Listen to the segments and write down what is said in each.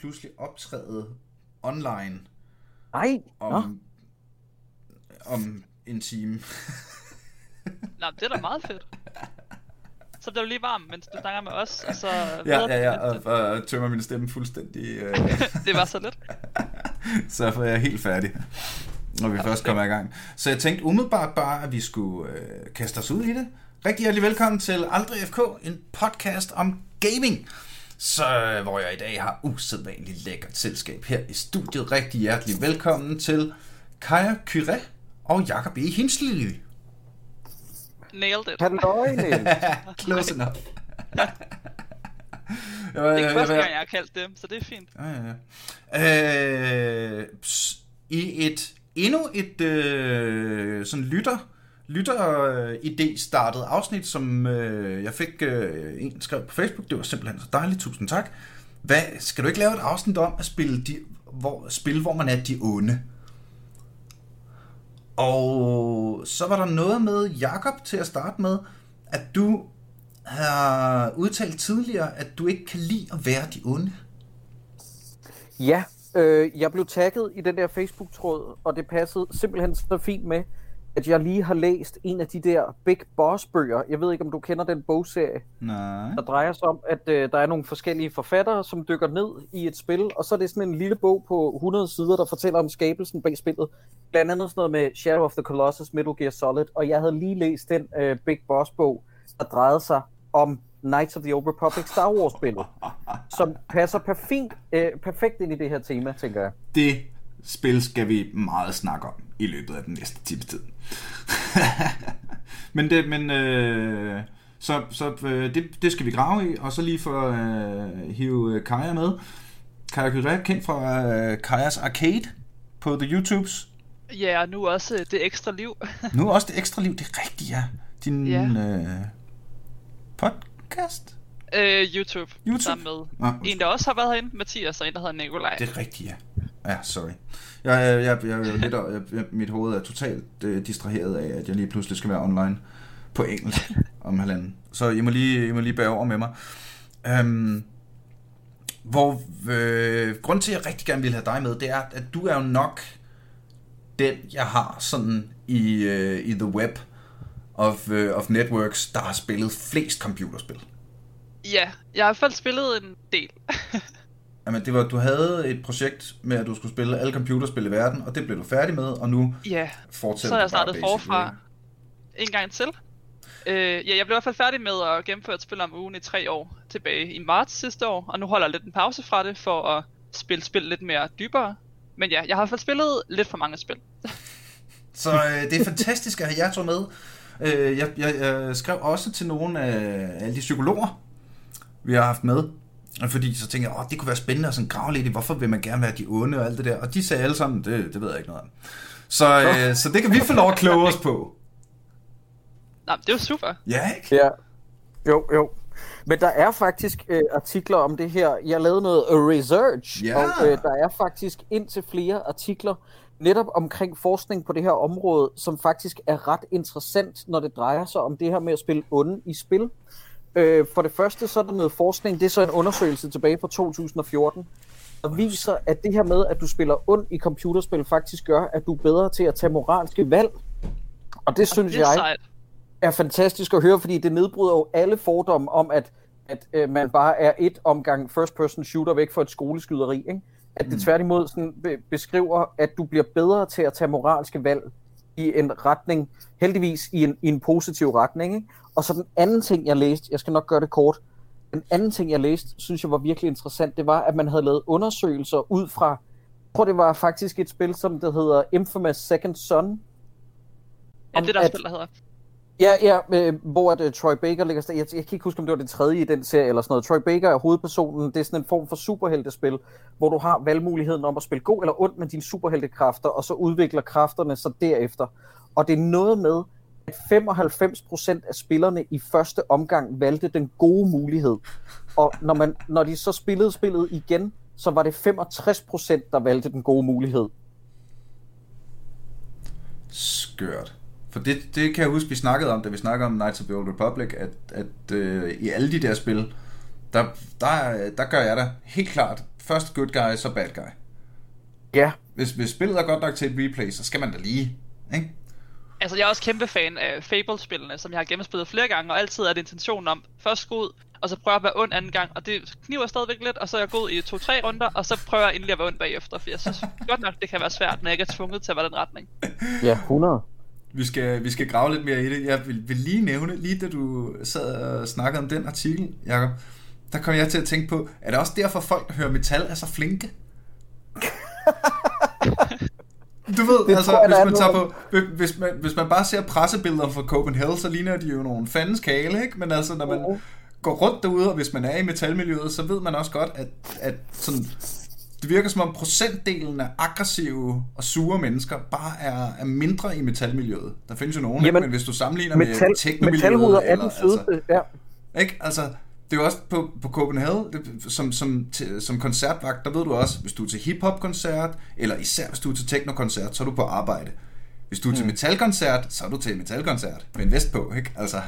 pludselig optræde online Nej, om, Nå. om en time. Nå, det er da meget fedt. Så bliver du lige varm, mens du snakker med os, og så... Ja, ja, ja, og, og tømmer min stemme fuldstændig, øh, det var så lidt. så er jeg helt færdig, når vi først kommer i gang. Så jeg tænkte umiddelbart bare, at vi skulle øh, kaste os ud i det. Rigtig hjertelig velkommen til Aldrig FK, en podcast om gaming. Så øh, hvor jeg i dag har usædvanligt lækkert selskab her i studiet. Rigtig hjertelig velkommen til Kaja Kyré og Jakob E. Hinsley. Nailed it. Halløj. Close enough. Det er ikke første gang, jeg har kaldt dem, så det er fint. Ja, ja, ja. Øh, I et endnu et øh, sådan lytter lytter-idé startet afsnit, som øh, jeg fik øh, en skrev på Facebook. Det var simpelthen så dejligt. Tusind tak. Hvad, skal du ikke lave et afsnit om at spille, de, hvor, spil, hvor man er de onde? Og så var der noget med Jakob til at starte med, at du har udtalt tidligere, at du ikke kan lide at være de onde. Ja, øh, jeg blev tagget i den der Facebook-tråd, og det passede simpelthen så fint med, at jeg lige har læst en af de der Big Boss-bøger. Jeg ved ikke, om du kender den bogserie, Nej. der drejer sig om, at øh, der er nogle forskellige forfattere, som dykker ned i et spil, og så er det sådan en lille bog på 100 sider, der fortæller om skabelsen bag spillet. Blandt andet sådan noget med Shadow of the Colossus, Metal Gear Solid, og jeg havde lige læst den øh, Big Boss-bog, der drejede sig om Knights of the Old Republic Star Wars-spillet, som passer perfekt, øh, perfekt ind i det her tema, tænker jeg. Det spil skal vi meget snakke om i løbet af den næste times tid. men det, men øh, så, så øh, det, det skal vi grave i, og så lige for øh, hive øh, Kaja med. Kaja Kyret, kendt fra øh, Kajas Arcade på The YouTubes. Ja, og nu også øh, det ekstra liv. Nu også det ekstra liv, det er rigtigt, ja. Din Ja. øh, podcast? øh, YouTube, YouTube? sammen med Nå, en, der også har været herinde, Mathias, og en, der hedder Nikolaj. Det er rigtigt, ja. Ja, sorry. Jeg, jeg, jeg, jeg, lidt, jeg, jeg, mit hoved er totalt øh, distraheret af, at jeg lige pludselig skal være online på engelsk om halvanden. Så I må lige, I må lige bære over med mig. Øhm, hvor øh, grund til, at jeg rigtig gerne vil have dig med, det er, at du er jo nok den, jeg har sådan i, øh, i the web of, øh, of networks, der har spillet flest computerspil. Ja, jeg har i hvert fald spillet en del. Jamen, det var, du havde et projekt med, at du skulle spille alle computerspil i verden, og det blev du færdig med, og nu ja, fortsætter så er jeg startet forfra en gang til. Øh, ja, jeg blev i hvert fald færdig med at gennemføre et spil om ugen i tre år tilbage i marts sidste år, og nu holder jeg lidt en pause fra det for at spille spil lidt mere dybere. Men ja, jeg har i hvert fald spillet lidt for mange spil. Så øh, det er fantastisk at have jer to med. Øh, jeg, jeg, jeg skrev også til nogle af alle de psykologer, vi har haft med. Fordi så tænkte jeg, åh, det kunne være spændende at sådan grave lidt i, hvorfor vil man gerne være de onde og alt det der. Og de sagde alle sammen, det, det ved jeg ikke noget om. Så, øh, så det kan vi få lov at kloge os på. Men det er jo super. Ja, ikke? Ja, jo, jo. Men der er faktisk øh, artikler om det her. Jeg lavede noget research, Ja. og øh, der er faktisk indtil flere artikler netop omkring forskning på det her område, som faktisk er ret interessant, når det drejer sig om det her med at spille onde i spil. Øh, for det første så er der noget forskning, det er så en undersøgelse tilbage fra 2014, der viser, at det her med, at du spiller ond i computerspil, faktisk gør, at du er bedre til at tage moralske valg. Og det synes det er jeg sejt. er fantastisk at høre, fordi det nedbryder jo alle fordomme om, at, at øh, man bare er et omgang first-person shooter væk fra et skoleskyderi. Ikke? At det tværtimod sådan be- beskriver, at du bliver bedre til at tage moralske valg i en retning, heldigvis i en, i en positiv retning. Ikke? Og så den anden ting, jeg læste, jeg skal nok gøre det kort, den anden ting, jeg læste, synes jeg var virkelig interessant, det var, at man havde lavet undersøgelser ud fra, jeg tror det var faktisk et spil, som det hedder Infamous Second Son, Ja, det er der at- spil, der hedder. Ja, ja, øh, hvor at, uh, Troy Baker ligger. Jeg, jeg kan ikke huske, om det var det tredje i den serie eller sådan noget. Troy Baker er hovedpersonen. Det er sådan en form for superheltespil, hvor du har valgmuligheden om at spille god eller ond med dine superheltekræfter, og så udvikler kræfterne sig derefter. Og det er noget med, at 95% af spillerne i første omgang valgte den gode mulighed. Og når, man, når de så spillede spillet igen, så var det 65%, der valgte den gode mulighed. Skørt. For det, det kan jeg huske, vi snakkede om, da vi snakkede om Knights of the Old Republic, at, at øh, i alle de der spil, der, der, der gør jeg da helt klart først good guy, så bad guy. Ja, Hvis, hvis spillet er godt nok til et replay, så skal man da lige, ikke? Altså, jeg er også kæmpe fan af Fable-spillene, som jeg har gennemspillet flere gange, og altid er det intentionen om, først gå ud, og så prøve at være ond anden gang, og det kniver stadigvæk lidt, og så er jeg gået i to-tre runder, og så prøver jeg endelig at være ond bagefter, for jeg synes godt nok, det kan være svært, når jeg ikke er tvunget til at være den retning. ja, 100. Vi skal, vi skal grave lidt mere i det. Jeg vil, vil lige nævne, lige da du sad og snakkede om den artikel, Jacob, der kom jeg til at tænke på, er det også derfor folk, der hører metal, er så flinke? Du ved, Det altså, tror jeg, hvis man, tager på, hvis, man, hvis man bare ser pressebilleder fra Copenhagen, så ligner de jo nogle fandens kale, ikke? Men altså, når man går rundt derude, og hvis man er i metalmiljøet, så ved man også godt, at, at sådan, det virker som om procentdelen af aggressive og sure mennesker bare er, er mindre i metalmiljøet. Der findes jo nogen, Jamen, men hvis du sammenligner med Metal, teknomiljøet... metalhoveder er eller, den sødeste. Ja. ikke? Altså, det er jo også på, på Copenhagen, det, som, som, til, som koncertvagt, der ved du også, hvis du er til hiphop-koncert, eller især hvis du er til techno-koncert, så er du på arbejde. Hvis du er til Mm. metal-koncert, så er du til metal-koncert, med en vest på, ikke? Altså,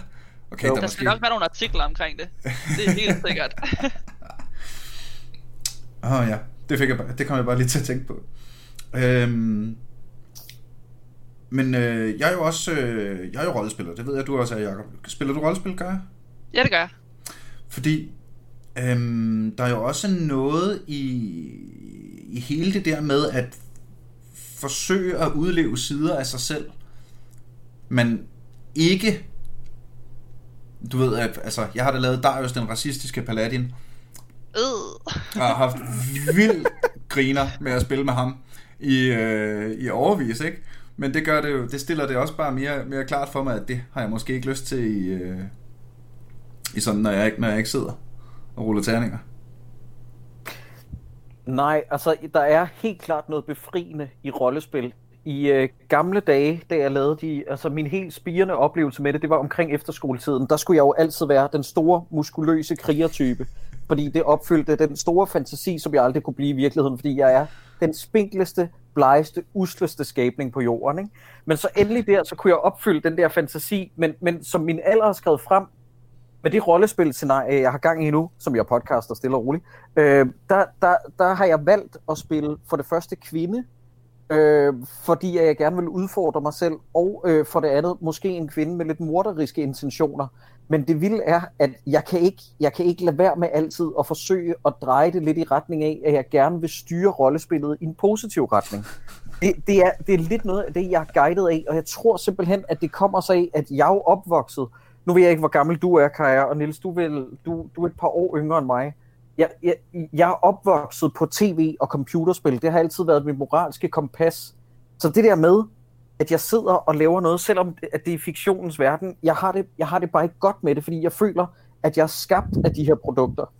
okay, Jo. der, Der måske... skal nok være nogle artikler omkring det. Det er helt sikkert. Åh oh, ja, det, fik jeg, bare- det kom jeg bare lige til at tænke på. Øhm, men øh, jeg er jo også øh, jeg er jo rollespiller, det ved jeg, du også er, Jacob. Spiller du rollespil, gør jeg? ja, det gør jeg. Fordi øhm, der er jo også noget i, i hele det der med at forsøge at udleve sider af sig selv, men ikke du ved, at, altså, jeg har da lavet Darius den racistiske paladin, Øh. og har haft vild griner med at spille med ham i, øh, i overvis, ikke? Men det gør det jo, det stiller det også bare mere, mere klart for mig, at det har jeg måske ikke lyst til i, øh, i sådan, når jeg, ikke, når jeg ikke sidder og ruller terninger. Nej, altså der er helt klart noget befriende i rollespil. I øh, gamle dage, da jeg lavede de, altså min helt spirende oplevelse med det, det var omkring efterskoletiden. Der skulle jeg jo altid være den store, muskuløse krigertype. Fordi det opfyldte den store fantasi, som jeg aldrig kunne blive i virkeligheden, fordi jeg er den spinkleste, blegeste, usleste skabning på jorden. Ikke? Men så endelig der, så kunne jeg opfylde den der fantasi, men, men som min alder har skrevet frem, med det rollespilscenarie, jeg har gang i nu, som jeg podcaster stille og roligt, øh, der, der, der har jeg valgt at spille for det første kvinde, øh, fordi jeg gerne vil udfordre mig selv, og øh, for det andet måske en kvinde med lidt morderiske intentioner. Men det vilde er, at jeg kan, ikke, jeg kan ikke lade være med altid at forsøge at dreje det lidt i retning af, at jeg gerne vil styre rollespillet i en positiv retning. Det, det, er, det er lidt noget af det, jeg er guidet af, og jeg tror simpelthen, at det kommer sig af, at jeg er opvokset. Nu ved jeg ikke, hvor gammel du er, Kaja, og Niels, du, vil, du, du er et par år yngre end mig. Jeg, jeg, jeg er opvokset på tv og computerspil. Det har altid været mit moralske kompas. Så det der med, at jeg sidder og laver noget, selvom det- at det er fiktionens verden, jeg har, det, jeg har det bare ikke godt med det, fordi jeg føler, at jeg er skabt af de her produkter.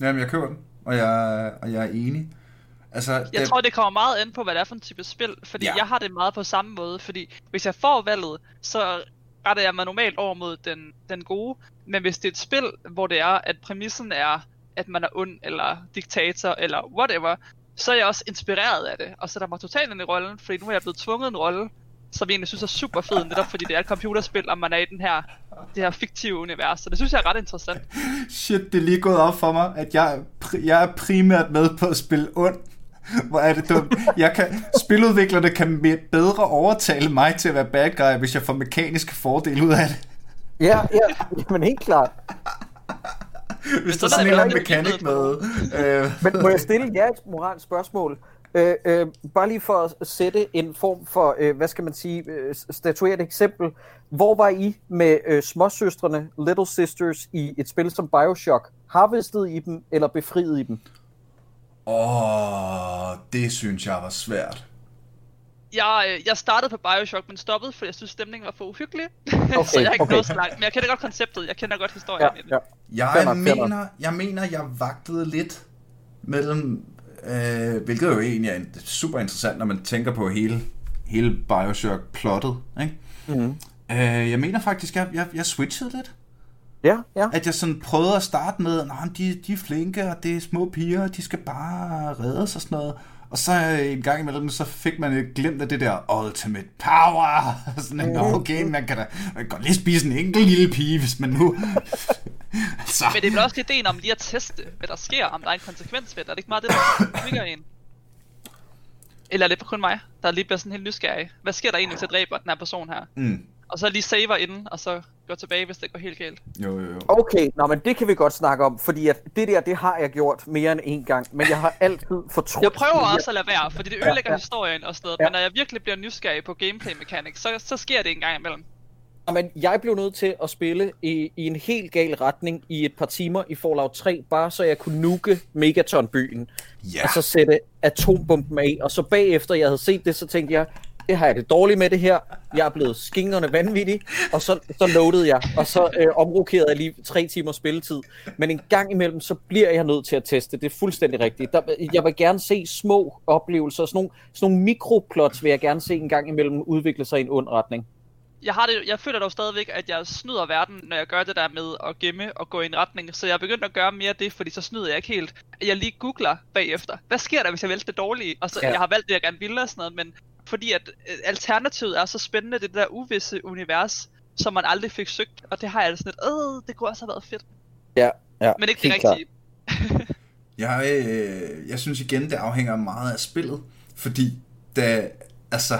Jamen, jeg køber den, og jeg, og jeg er enig. Altså, Jeg det, tror, det kommer meget an på, hvad det er for en type spil, fordi Ja. ja. jeg har det meget på samme måde, fordi hvis jeg får valget, så retter jeg mig normalt over mod den, den gode, men hvis det er et spil, hvor det er, at præmissen er, at man er ond, eller diktator, eller whatever, så er jeg også inspireret af det, og sætter mig totalt ind i rollen, fordi nu er jeg blevet tvunget en rolle, som jeg egentlig synes er super fed, netop fordi det er et computerspil, og man er i den her, det her fiktive univers, så det synes jeg er ret interessant. Shit, det er lige gået op for mig, at jeg, jeg er primært med på at spille ond. Hvor er det dumt. Jeg kan, spiludviklerne kan bedre overtale mig til at være bad guy, hvis jeg får mekaniske fordele ud af det. Ja, ja, men helt klart. Hvis der er sådan en er eller anden mekanik med. Øh, Men må jeg stille jer et moralsk spørgsmål? Øh, øh, bare lige for at sætte en form for, øh, hvad skal man sige, øh, statuere et eksempel. Hvor var I med øh, småsøstrene, Little Sisters, i et spil som Bioshock? Harvestede I dem, eller befriede I dem? Åh, det synes jeg var svært. Jeg, øh, jeg startede på Bioshock, men stoppede, fordi jeg synes, stemningen var for uhyggelig. Okay, så jeg har ikke okay. nået så langt. Men jeg kender godt konceptet, jeg kender godt historien Ja, i det. ja. Jeg nok. mener, jeg mener, jeg vagtede lidt mellem, øh, hvilket jo egentlig er super interessant, når man tænker på hele, hele Bioshock-plottet. Ikke? Mhm. Øh, jeg mener faktisk, jeg, jeg, jeg switchede lidt. Ja, ja. At jeg sådan prøvede at starte med, at de, de er flinke, og det er små piger, og de skal bare reddes og sådan noget. Og så en gang imellem, så fik man et glimt af det der ultimate power. sådan, mm. okay, man kan da man kan godt lige spise en enkelt lille pige, hvis man nu altså, Men det er vel også ideen om lige at teste, hvad der sker, om der er en konsekvens ved det. Er det ikke meget det, der trigger en? Eller er det kun mig, der lige bliver sådan helt nysgerrig? Hvad sker der egentlig, hvis jeg dræber den her person her? mm, Og så lige saver inden, og så går tilbage, hvis det går helt galt. jo, jo, jo. Okay, nå, men det kan vi godt snakke om, fordi at det der, det har jeg gjort mere end en gang, men jeg har altid fortrudt. Jeg prøver også at lade være, fordi det ødelægger Ja, ja. historien og sådan noget. Ja. Men når jeg virkelig bliver nysgerrig på gameplay mechanics, så, så sker det en gang imellem. Nå, Men jeg blev nødt til at spille i, i en helt gal retning i et par timer i Fallout 3, bare så jeg kunne nuke Megaton-byen, Ja, og så sætte atombomben af, og så bagefter jeg havde set det, så tænkte jeg, det har jeg det dårligt med det her, jeg er blevet skingerne vanvittig, og så, så loadede jeg, og så øh, omrokerede jeg lige tre timer spilletid. Men en gang imellem, så bliver jeg nødt til at teste, det er fuldstændig rigtigt. Der, jeg vil gerne se små oplevelser, sådan nogle, sådan nogle mikroplots vil jeg gerne se en gang imellem udvikle sig i en ond retning. Jeg, har det, jeg føler dog stadigvæk, at jeg snyder verden, når jeg gør det der med at gemme og gå i en retning. Så jeg er begyndt at gøre mere af det, fordi så snyder jeg ikke helt. Jeg lige googler bagefter. Hvad sker der, hvis jeg vælger det dårlige? Og så, Ja. jeg har valgt det, jeg gerne ville og sådan noget, men fordi at øh, alternativet er så spændende, det der uvisse univers, som man aldrig fik søgt. Og det har jeg det sådan lidt, øh, det kunne også have været fedt. Ja, ja. Men ikke det rigtige. Jeg, øh, jeg synes igen, det afhænger meget af spillet, fordi da, altså,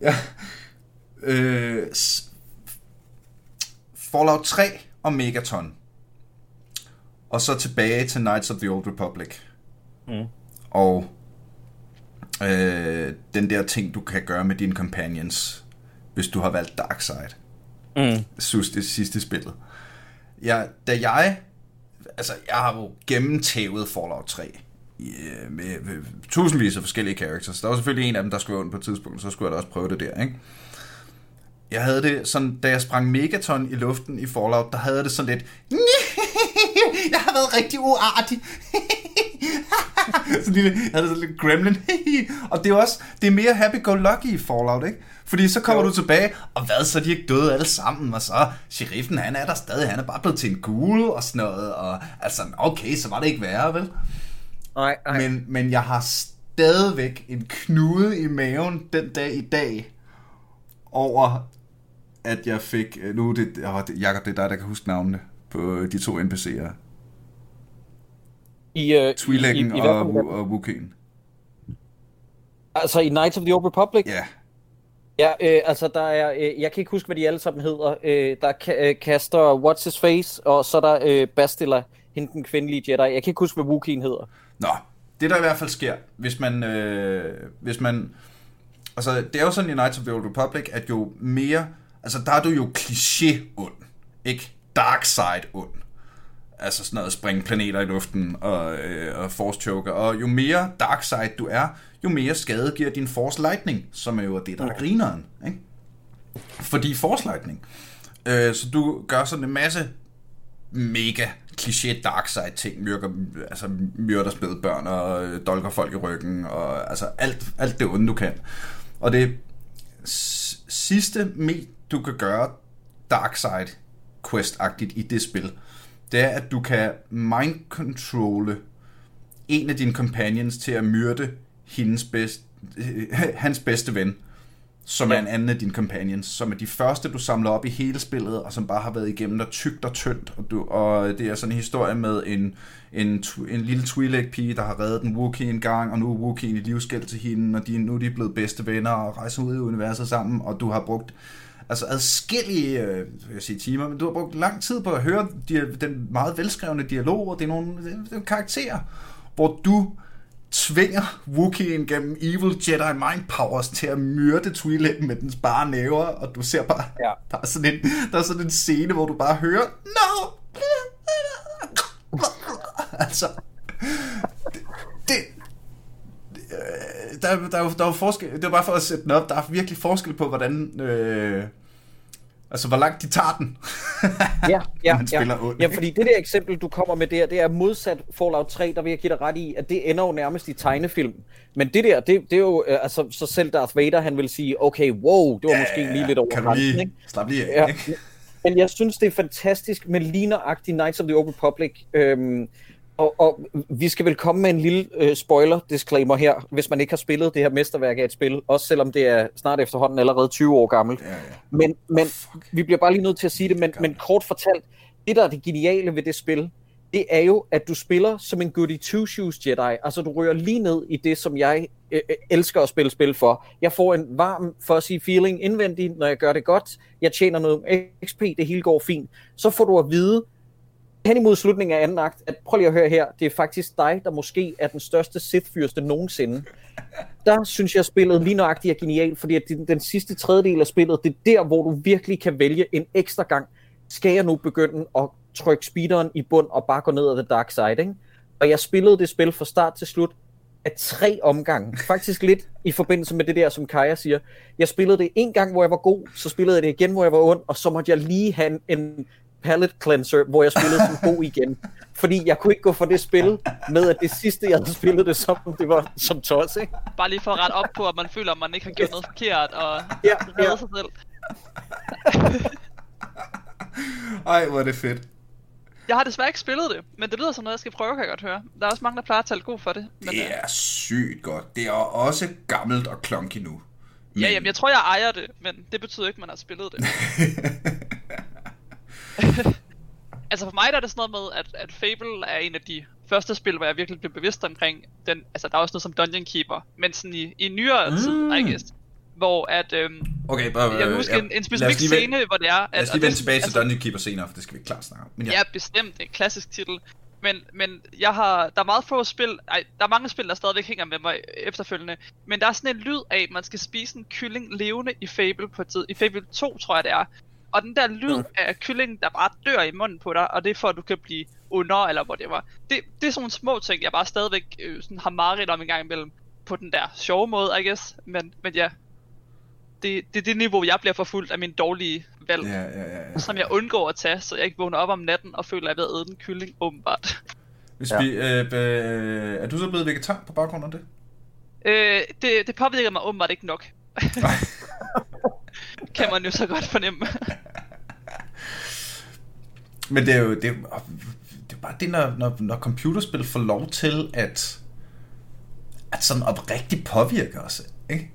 ja, øh, Fallout 3 og Megaton, og så tilbage til Knights of the Old Republic, Mm. og øh, den der ting, du kan gøre med dine companions, hvis du har valgt Dark Side. Mm. Jeg synes, det sidste spillet. Ja, da jeg... Altså, jeg har jo gennemtævet Fallout 3 i, øh, med, med tusindvis af forskellige characters. Der var selvfølgelig en af dem, der skulle ondt på et tidspunkt, så skulle jeg da også prøve det der, ikke? Jeg havde det sådan, da jeg sprang Megaton i luften i Fallout, der havde jeg det sådan lidt... Jeg har været rigtig uartig. så lille, jeg havde sådan lidt gremlin. og det er også, det er mere happy-go-lucky i Fallout, ikke? Fordi så kommer Jo. du tilbage, og hvad, så er de ikke døde alle sammen, og så sheriffen, han er der stadig, han er bare blevet til en gul og sådan noget, og altså, okay, så var det ikke værre, vel? Nej, nej. Men, men jeg har stadigvæk en knude i maven den dag i dag, over at jeg fik, nu er det, åh, det- Jacob, det er dig, der kan huske navnene på de to NPC'er. I, uh, Twi'leken hvad og, en- og Wookieen. Altså i Knights of the Old Republic? Ja, Ja, øh, altså der er, øh, jeg kan ikke huske, hvad de alle sammen hedder. Øh, der er øh, Caster What's His Face, og så er der øh, Bastila, hende den kvindelige Jedi. Jeg kan ikke huske, hvad Wookiee'en hedder. Nå, det der i hvert fald sker, hvis man, øh, hvis man, altså det er jo sådan i Knights of the Old Republic, at jo mere, altså der er du jo kliché ond, ikke dark side ond. Altså sådan noget springe planeter i luften og, øh, og force choker. Og jo mere dark side du er, jo mere skade giver din force lightning, som er jo det, der er grineren. Ikke? Fordi force lightning. Øh, så du gør sådan en masse mega kliché dark side ting, myrker, altså myrder spædbørn og øh, dolker folk i ryggen, og altså alt, alt det onde, du kan. Og det sidste med, du kan gøre dark side quest-agtigt i det spil, det er, at du kan mind-controlle en af dine companions til at myrde hendes bedst, hans bedste ven, som ja. er en anden af dine companions, som er de første, du samler op i hele spillet, og som bare har været igennem dig tygt og tyndt. Og, du, og det er sådan en historie med en, en, en lille Twi'lek pige, der har reddet en Wookiee en gang, og nu er Wookiee i livsgæld til hende, og de, nu er de blevet bedste venner og rejser ud i universet sammen, og du har brugt altså adskillige øh, vil jeg sige, timer, men du har brugt lang tid på at høre de, den meget velskrevne dialog, og det er nogle, det er karakterer, hvor du tvinger Wookiee'en gennem evil Jedi mind powers til at myrde Twi'leken med dens bare næver, og du ser bare, Ja. der, er sådan en, der er sådan en scene, hvor du bare hører, no! altså, det, det øh, der, der, er der er jo forskel, det er bare for at sætte den op, der er virkelig forskel på, hvordan, øh, altså hvor langt de tager den, Ja, ja, man spiller ja, ikke? fordi det der eksempel, du kommer med der, det er modsat Fallout 3, der vil jeg give dig ret i, at det ender jo nærmest i tegnefilm. Men det der, det, det er jo, øh, altså, så selv Darth Vader, han vil sige, okay, wow, det var måske lige lidt over kan grænsen, lige ikke? slappe lige af, Ja. ikke? Men jeg synes, det er fantastisk med lige nøjagtigt Knights of the Old Republic. Øhm, og, og vi skal vel komme med en lille øh, spoiler-disclaimer her, hvis man ikke har spillet det her mesterværk af et spil, også selvom det er snart efterhånden allerede 20 år gammelt. Ja, ja. Men, men Fuck. vi bliver bare lige nødt til at sige det, men, men kort fortalt, det, der er det geniale ved det spil, det er jo, at du spiller som en goody two-shoes Jedi. Altså, du rører lige ned i det, som jeg øh, øh elsker at spille spil for. Jeg får en varm, sige, feeling indvendigt, når jeg gør det godt. Jeg tjener noget XP, det hele går fint. Så får du at vide, hen imod slutningen af anden akt, at prøv lige at høre her, det er faktisk dig, der måske er den største Sith-fyrste nogensinde. Der synes jeg, spillet lige nøjagtigt er genialt, fordi at den, sidste tredjedel af spillet, det er der, hvor du virkelig kan vælge en ekstra gang. Skal jeg nu begynde at trykke speederen i bund og bare gå ned ad the dark side, ikke? Og jeg spillede det spil fra start til slut af tre omgange. Faktisk lidt i forbindelse med det der, som Kaja siger. Jeg spillede det en gang, hvor jeg var god, så spillede jeg det igen, hvor jeg var ond, og så måtte jeg lige have en, en palette cleanser, hvor jeg spillede som god igen. Fordi jeg kunne ikke gå for det spil med, at det sidste, jeg havde spillet det som, det var som tos, ikke? Bare lige for at rette op på, at man føler, at man ikke har gjort noget forkert, og ja, ja. sig selv. Ej, hvor er det fedt. Jeg har desværre ikke spillet det, men det lyder som noget, jeg skal prøve, kan jeg godt høre. Der er også mange, der plejer at tale god for det. Men, det øh, er sygt godt. Det er også gammelt og klonky nu. Men... Ja, jamen, jeg tror, jeg ejer det, men det betyder ikke, at man har spillet det. altså for mig der er det sådan noget med, at, at Fable er en af de første spil, hvor jeg virkelig blev bevidst omkring den, altså der er også noget som Dungeon Keeper, men sådan i, i nyere mm. tid, I guess, hvor at, øhm, okay, bare, jeg husker ja, en, en specifik scene, hvor det er... At, lad os lige vende tilbage til altså, Dungeon Keeper senere, for det skal vi klart snakke om. Men ja. ja, bestemt, en klassisk titel. Men, men jeg har, der er meget få spil, ej, der er mange spil, der stadigvæk hænger med mig efterfølgende, men der er sådan en lyd af, at man skal spise en kylling levende i Fable på tid. I Fable 2, tror jeg det er, og den der lyd af kyllingen, der bare dør i munden på dig, og det er for, at du kan blive under, eller hvor det var. Det, det er sådan nogle små ting, jeg bare stadigvæk øh, sådan har meget om en gang imellem. På den der sjove måde, I guess. Men, men ja, det, det er det niveau, jeg bliver forfulgt af min dårlige valg. Ja, ja, ja, ja. Som jeg undgår at tage, så jeg ikke vågner op om natten og føler, at jeg er ved at æde den kylling, åbenbart. Hvis ja. vi, øh, øh, er du så blevet vegetar på baggrund af det? Øh, det, det påvirker mig åbenbart ikke nok. kan man jo så godt fornemme. Men det er jo det, er, det er bare det, når, når, når computerspil får lov til at, at sådan oprigtigt påvirke os, ikke?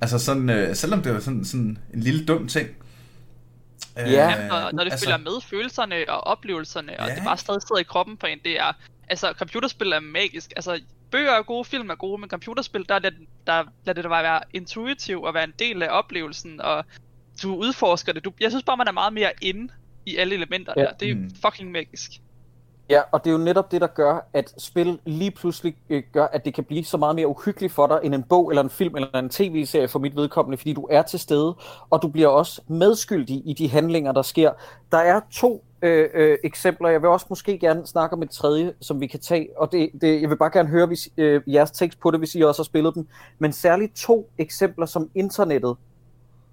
Altså sådan, øh, selvom det er sådan, sådan en lille dum ting. Øh, ja, når, når det altså, følger med følelserne og oplevelserne, og ja. det bare stadig sidder i kroppen på en, det er, altså computerspil er magisk, altså bøger er gode, film er gode, men computerspil, der, der, der lader det bare være intuitiv og være en del af oplevelsen, og du udforsker det. Du, jeg synes bare, man er meget mere inde i alle elementer ja. der. Det er mm. fucking magisk. Ja, og det er jo netop det, der gør, at spil lige pludselig øh, gør, at det kan blive så meget mere uhyggeligt for dig, end en bog, eller en film, eller en tv-serie for mit vedkommende, fordi du er til stede, og du bliver også medskyldig i de handlinger, der sker. Der er to øh, øh, eksempler. Jeg vil også måske gerne snakke om et tredje, som vi kan tage, og det, det, jeg vil bare gerne høre hvis, øh, jeres tekst på det, hvis I også har spillet dem. Men særligt to eksempler, som internettet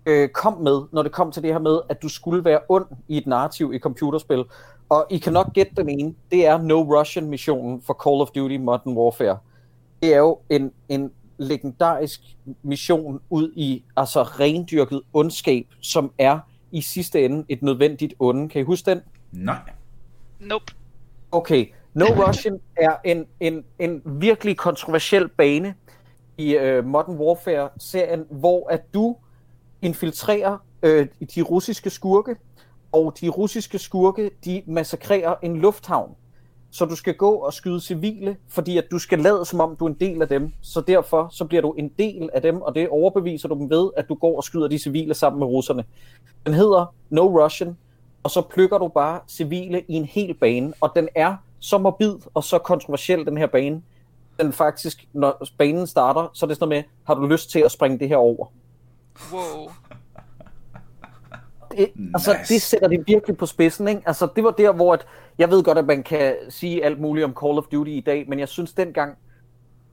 øh, kom med, når det kom til det her med, at du skulle være ond i et narrativ i computerspil. Og I kan nok gætte den ene, det er No Russian missionen for Call of Duty Modern Warfare. Det er jo en, en legendarisk mission ud i altså rendyrket ondskab, som er i sidste ende et nødvendigt onde. Kan I huske den? Nej. Nope. Okay, No Russian er en, en, en virkelig kontroversiel bane i uh, Modern Warfare-serien, hvor at du infiltrerer uh, de russiske skurke, og de russiske skurke, de massakrerer en lufthavn. Så du skal gå og skyde civile, fordi at du skal lade som om du er en del af dem. Så derfor så bliver du en del af dem, og det overbeviser du dem ved, at du går og skyder de civile sammen med russerne. Den hedder No Russian, og så plukker du bare civile i en hel bane, og den er så morbid og så kontroversiel, den her bane. Den faktisk, når banen starter, så er det sådan noget med, har du lyst til at springe det her over? Wow. Det, nice. Altså, det sætter det virkelig på spidsen, ikke? Altså, det var der, hvor at, jeg ved godt, at man kan sige alt muligt om Call of Duty i dag, men jeg synes dengang,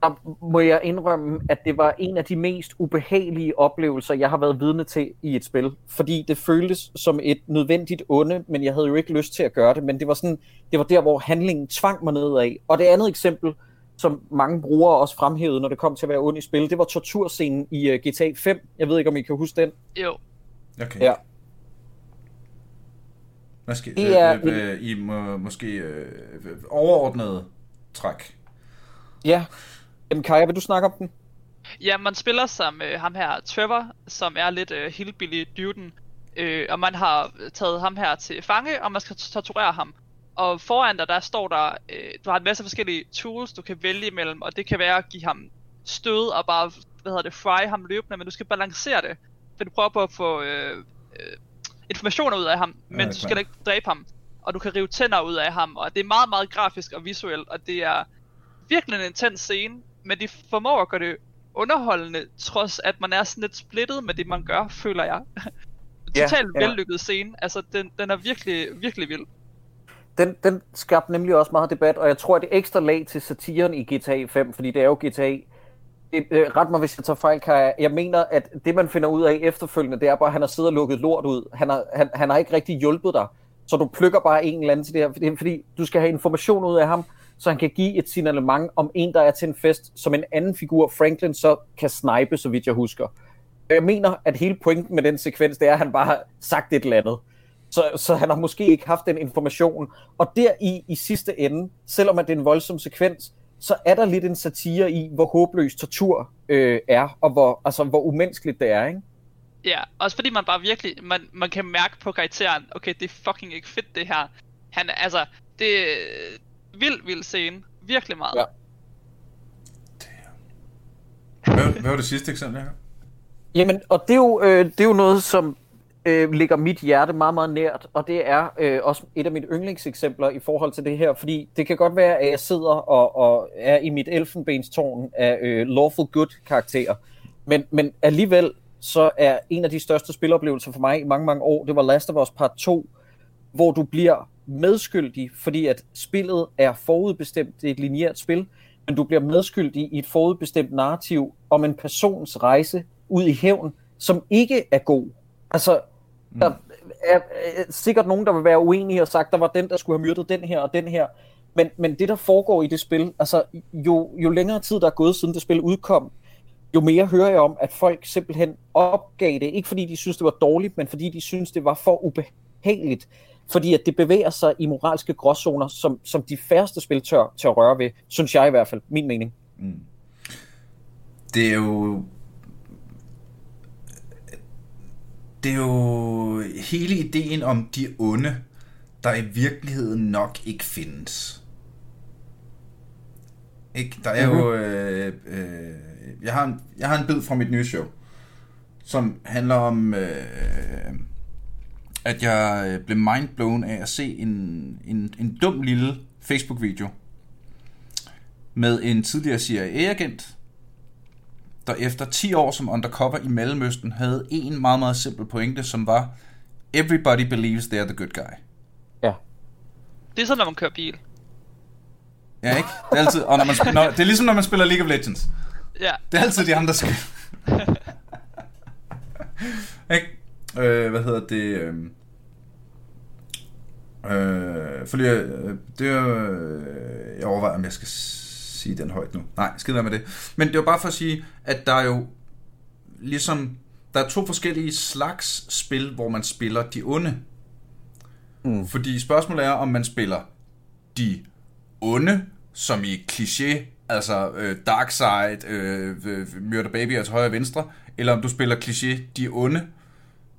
der må jeg indrømme, at det var en af de mest ubehagelige oplevelser, jeg har været vidne til i et spil. Fordi det føltes som et nødvendigt onde, men jeg havde jo ikke lyst til at gøre det. Men det var, sådan, det var der, hvor handlingen tvang mig nedad. Og det andet eksempel, som mange brugere også fremhævede, når det kom til at være ond i spil, det var torturscenen i uh, øh, GTA 5. Jeg ved ikke, om I kan huske den? Jo. Okay. Ja. Skal, det er øh, øh, I må, måske øh, overordnede træk? Ja, Jamen Kaja, vil du snakke om den? Ja, man spiller som øh, ham her Trevor, som er lidt øh, hillbilly duden, øh, og man har taget ham her til fange, og man skal torturere ham. Og foran dig, der står der, øh, du har en masse forskellige tools, du kan vælge imellem, og det kan være at give ham stød og bare, hvad hedder det, fry ham løbende, men du skal balancere det. For du prøver på at få øh, øh, informationer ud af ham, men Ja, du skal klart. ikke dræbe ham. Og du kan rive tænder ud af ham, og det er meget, meget grafisk og visuelt, og det er virkelig en intens scene, men de formår at gøre det underholdende, trods at man er sådan lidt splittet med det, man gør, føler jeg. Ja, Totalt ja. vellykket scene. Altså, den, den er virkelig, virkelig vild. Den, den skabte nemlig også meget debat, og jeg tror, at det er ekstra lag til satiren i GTA 5, fordi det er jo GTA. Det, øh, ret mig, hvis jeg tager fejl, Kaja. Jeg mener, at det, man finder ud af efterfølgende, det er bare, at han har siddet og lukket lort ud. Han har, han, han har ikke rigtig hjulpet dig. Så du plukker bare en eller anden til det her, fordi, fordi du skal have information ud af ham, så han kan give et signalement om en, der er til en fest, som en anden figur, Franklin, så kan snipe, så vidt jeg husker. Jeg mener, at hele pointen med den sekvens, det er, at han bare har sagt et eller andet. Så, så han har måske ikke haft den information. Og der i, i sidste ende, selvom at det er en voldsom sekvens, så er der lidt en satire i, hvor håbløs tortur øh, er, og hvor, altså, hvor umenneskeligt det er, ikke? Ja, også fordi man bare virkelig, man, man kan mærke på karakteren, okay, det er fucking ikke fedt det her. Han, er- altså, det er vild, vild scene. Virkelig meget. Ja. Hvad, hvad var det sidste eksempel, Jacob? Jamen, og det er jo, øh, det er jo noget, som øh, ligger mit hjerte meget, meget nært, og det er øh, også et af mine yndlingseksempler i forhold til det her, fordi det kan godt være, at jeg sidder og, og er i mit elfenbenstårn af øh, lawful good karakterer, men, men alligevel så er en af de største spiloplevelser for mig i mange, mange år, det var Last of Us Part 2, hvor du bliver medskyldig, fordi at spillet er forudbestemt, det er et lineært spil, men du bliver medskyldig i et forudbestemt narrativ om en persons rejse ud i hævn, som ikke er god. Altså, Mm. der er, er sikkert nogen, der vil være uenige og sagt, der var den, der skulle have myrdet den her og den her. Men, men det, der foregår i det spil, altså jo, jo længere tid, der er gået siden det spil udkom, jo mere hører jeg om, at folk simpelthen opgav det. Ikke fordi de synes, det var dårligt, men fordi de synes, det var for ubehageligt. Fordi at det bevæger sig i moralske gråzoner, som, som de færreste spil tør, tør røre ved. Synes jeg i hvert fald. Min mening. Mm. Det er jo... Det er jo hele ideen om de onde, der i virkeligheden nok ikke findes. Ikke? Der er jo... Øh, øh, jeg, har en, jeg har en bid fra mit nye show, som handler om, øh, at jeg øh, blev mindblown af at se en, en, en dum lille Facebook-video med en tidligere CIA-agent, der efter 10 år som undercover i Mellemøsten havde en meget, meget simpel pointe, som var Everybody believes they're the good guy. Ja. Det er sådan, når man kører bil. Ja, ikke? Det er altid, og når man spiller, når, det er ligesom, når man spiller League of Legends. Ja, Det er altid de andre, der skal. ikke? Øh, hvad hedder det? Øh, øh, fordi øh, det er, øh, jeg overvejer, om jeg skal sige den højt nu. Nej, skid med det. Men det var bare for at sige, at der er jo ligesom, der er to forskellige slags spil, hvor man spiller de onde. Mm. Fordi spørgsmålet er, om man spiller de onde, som i kliché, altså øh, Dark Side, øh, øh, Murder Baby er til højre og venstre, eller om du spiller kliché, de onde,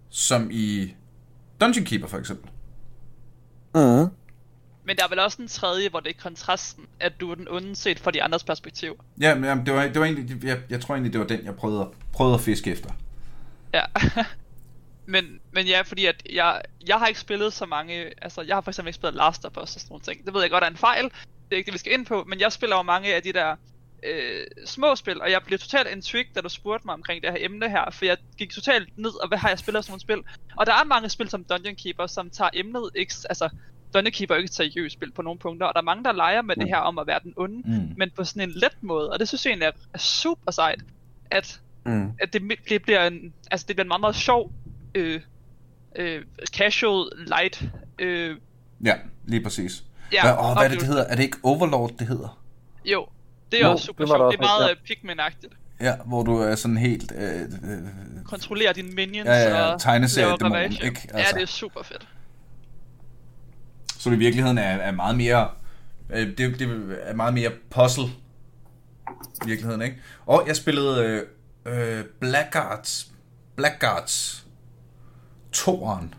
som i Dungeon Keeper for eksempel. Mm. Men der er vel også en tredje, hvor det er kontrasten, at du er den onde set fra de andres perspektiv. Ja, men jamen, det var, det var egentlig, jeg, jeg tror egentlig, det var den, jeg prøvede, at- prøvede at fiske efter. Ja. men, men ja, fordi at jeg, jeg har ikke spillet så mange, altså jeg har for eksempel ikke spillet Last of Us og sådan nogle ting. Det ved jeg godt er en fejl, det er ikke det, vi skal ind på, men jeg spiller jo mange af de der øh, små spil, og jeg blev totalt intrigued, da du spurgte mig omkring det her emne her, for jeg gik totalt ned, og hvad har jeg spillet af sådan nogle spil? Og der er mange spil som Dungeon Keeper, som tager emnet, ikke, altså Dungeon Keeper er ikke et seriøst spil på nogle punkter, og der er mange, der leger med det her om at være den onde, Mm. men på sådan en let måde, og det synes jeg egentlig er, er super sejt, at Mm. at det, det bliver en, altså det bliver en meget, meget sjov, øh, øh, casual, light, øh, Ja, lige præcis. ja, hvad, åh, hvad er det, det hedder? Er det ikke Overlord, det hedder? Jo, det er Jo, også super det var sjovt. Det er meget ja. ja. Pikmin-agtigt. Ja, hvor du er sådan helt... Øh, øh, Kontrollere dine minions Ja, ja, og tegneserie ikke? Ja, Altså. det er super fedt som i virkeligheden er, er meget mere... Øh, det, det er meget mere puzzle i virkeligheden, ikke? Og jeg spillede øh, øh Blackguards, Blackguards 2'eren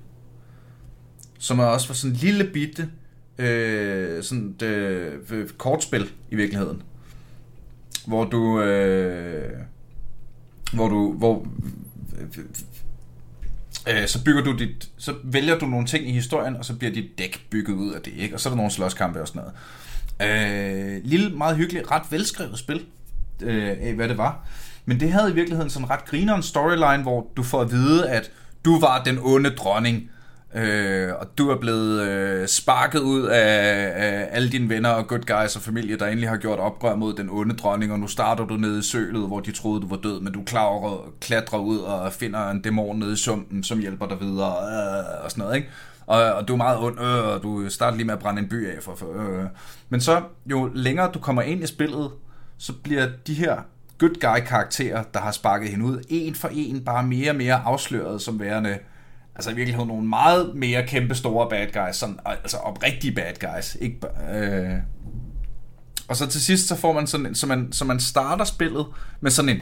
som er også var sådan en lille bitte øh, sådan et, øh, kortspil i virkeligheden, hvor du øh, hvor du hvor øh, så bygger du dit, så vælger du nogle ting i historien, og så bliver dit dæk bygget ud af det, ikke? Og så er der nogle slåskampe og sådan noget. Øh, lille, meget hyggeligt, ret velskrevet spil øh, af, hvad det var. Men det havde i virkeligheden sådan en ret grineren storyline, hvor du får at vide, at du var den onde dronning, øh, og du er blevet øh, sparket ud af, af alle dine venner og good guys og familie, der endelig har gjort oprør mod den onde dronning, og nu starter du nede i sølet, hvor de troede, du var død, men du klarer, klatrer ud og finder en dæmon nede i sumpen, som hjælper dig videre, øh, og sådan noget, ikke? Og, og du er meget ond, øh, og du starter lige med at brænde en by af. For, for, øh. Men så, jo længere du kommer ind i spillet, så bliver de her good guy karakterer, der har sparket hende ud, en for en bare mere og mere afsløret som værende altså i virkeligheden nogle meget mere kæmpe store bad guys, sådan, altså oprigtige bad guys, ikke øh, og så til sidst, så får man sådan, en, så man, så man starter spillet med sådan en,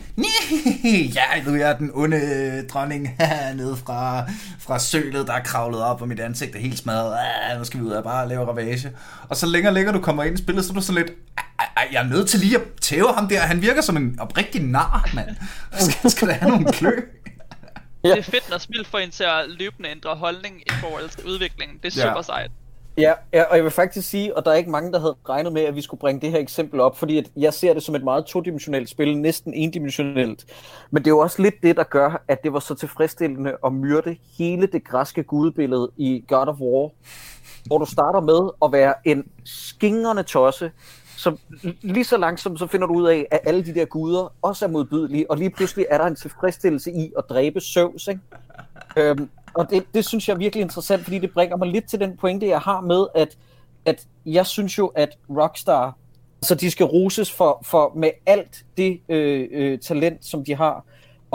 ja, nu er jeg den onde øh, dronning nede fra, fra sølet, der er kravlet op, og mit ansigt er helt smadret, ah, nu skal vi ud og bare lave ravage. Og så længere længere du kommer ind i spillet, så er du sådan lidt, jeg er nødt til lige at tæve ham der, han virker som en oprigtig nar, mand. Skal, skal der have nogle klø? Ja. Det er fedt, når spil får en til at løbende ændre holdning i forhold til udviklingen. Det er super ja. sejt. Ja, ja, og jeg vil faktisk sige, og der er ikke mange, der havde regnet med, at vi skulle bringe det her eksempel op, fordi at jeg ser det som et meget todimensionelt spil, næsten endimensionelt. Men det er jo også lidt det, der gør, at det var så tilfredsstillende at myrde hele det græske gudbillede i God of War, hvor du starter med at være en skingrende tosse, så lige så langsomt så finder du ud af, at alle de der guder også er modbydelige, og lige pludselig er der en tilfredsstillelse i at dræbe Zeus, ikke? Øhm, og det, det synes jeg er virkelig interessant, fordi det bringer mig lidt til den pointe, jeg har med, at, at jeg synes jo, at Rockstar, så de skal roses for, for med alt det øh, øh, talent, som de har,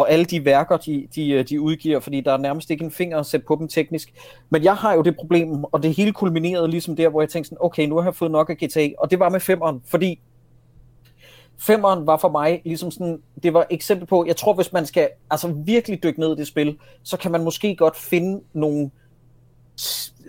og alle de værker, de, de, øh, de udgiver, fordi der er nærmest ikke en finger at sætte på dem teknisk. Men jeg har jo det problem, og det hele kulminerede ligesom der, hvor jeg tænkte sådan, okay, nu har jeg fået nok af GTA, og det var med femeren, fordi femeren var for mig ligesom sådan, det var et eksempel på, jeg tror, hvis man skal altså virkelig dykke ned i det spil, så kan man måske godt finde nogle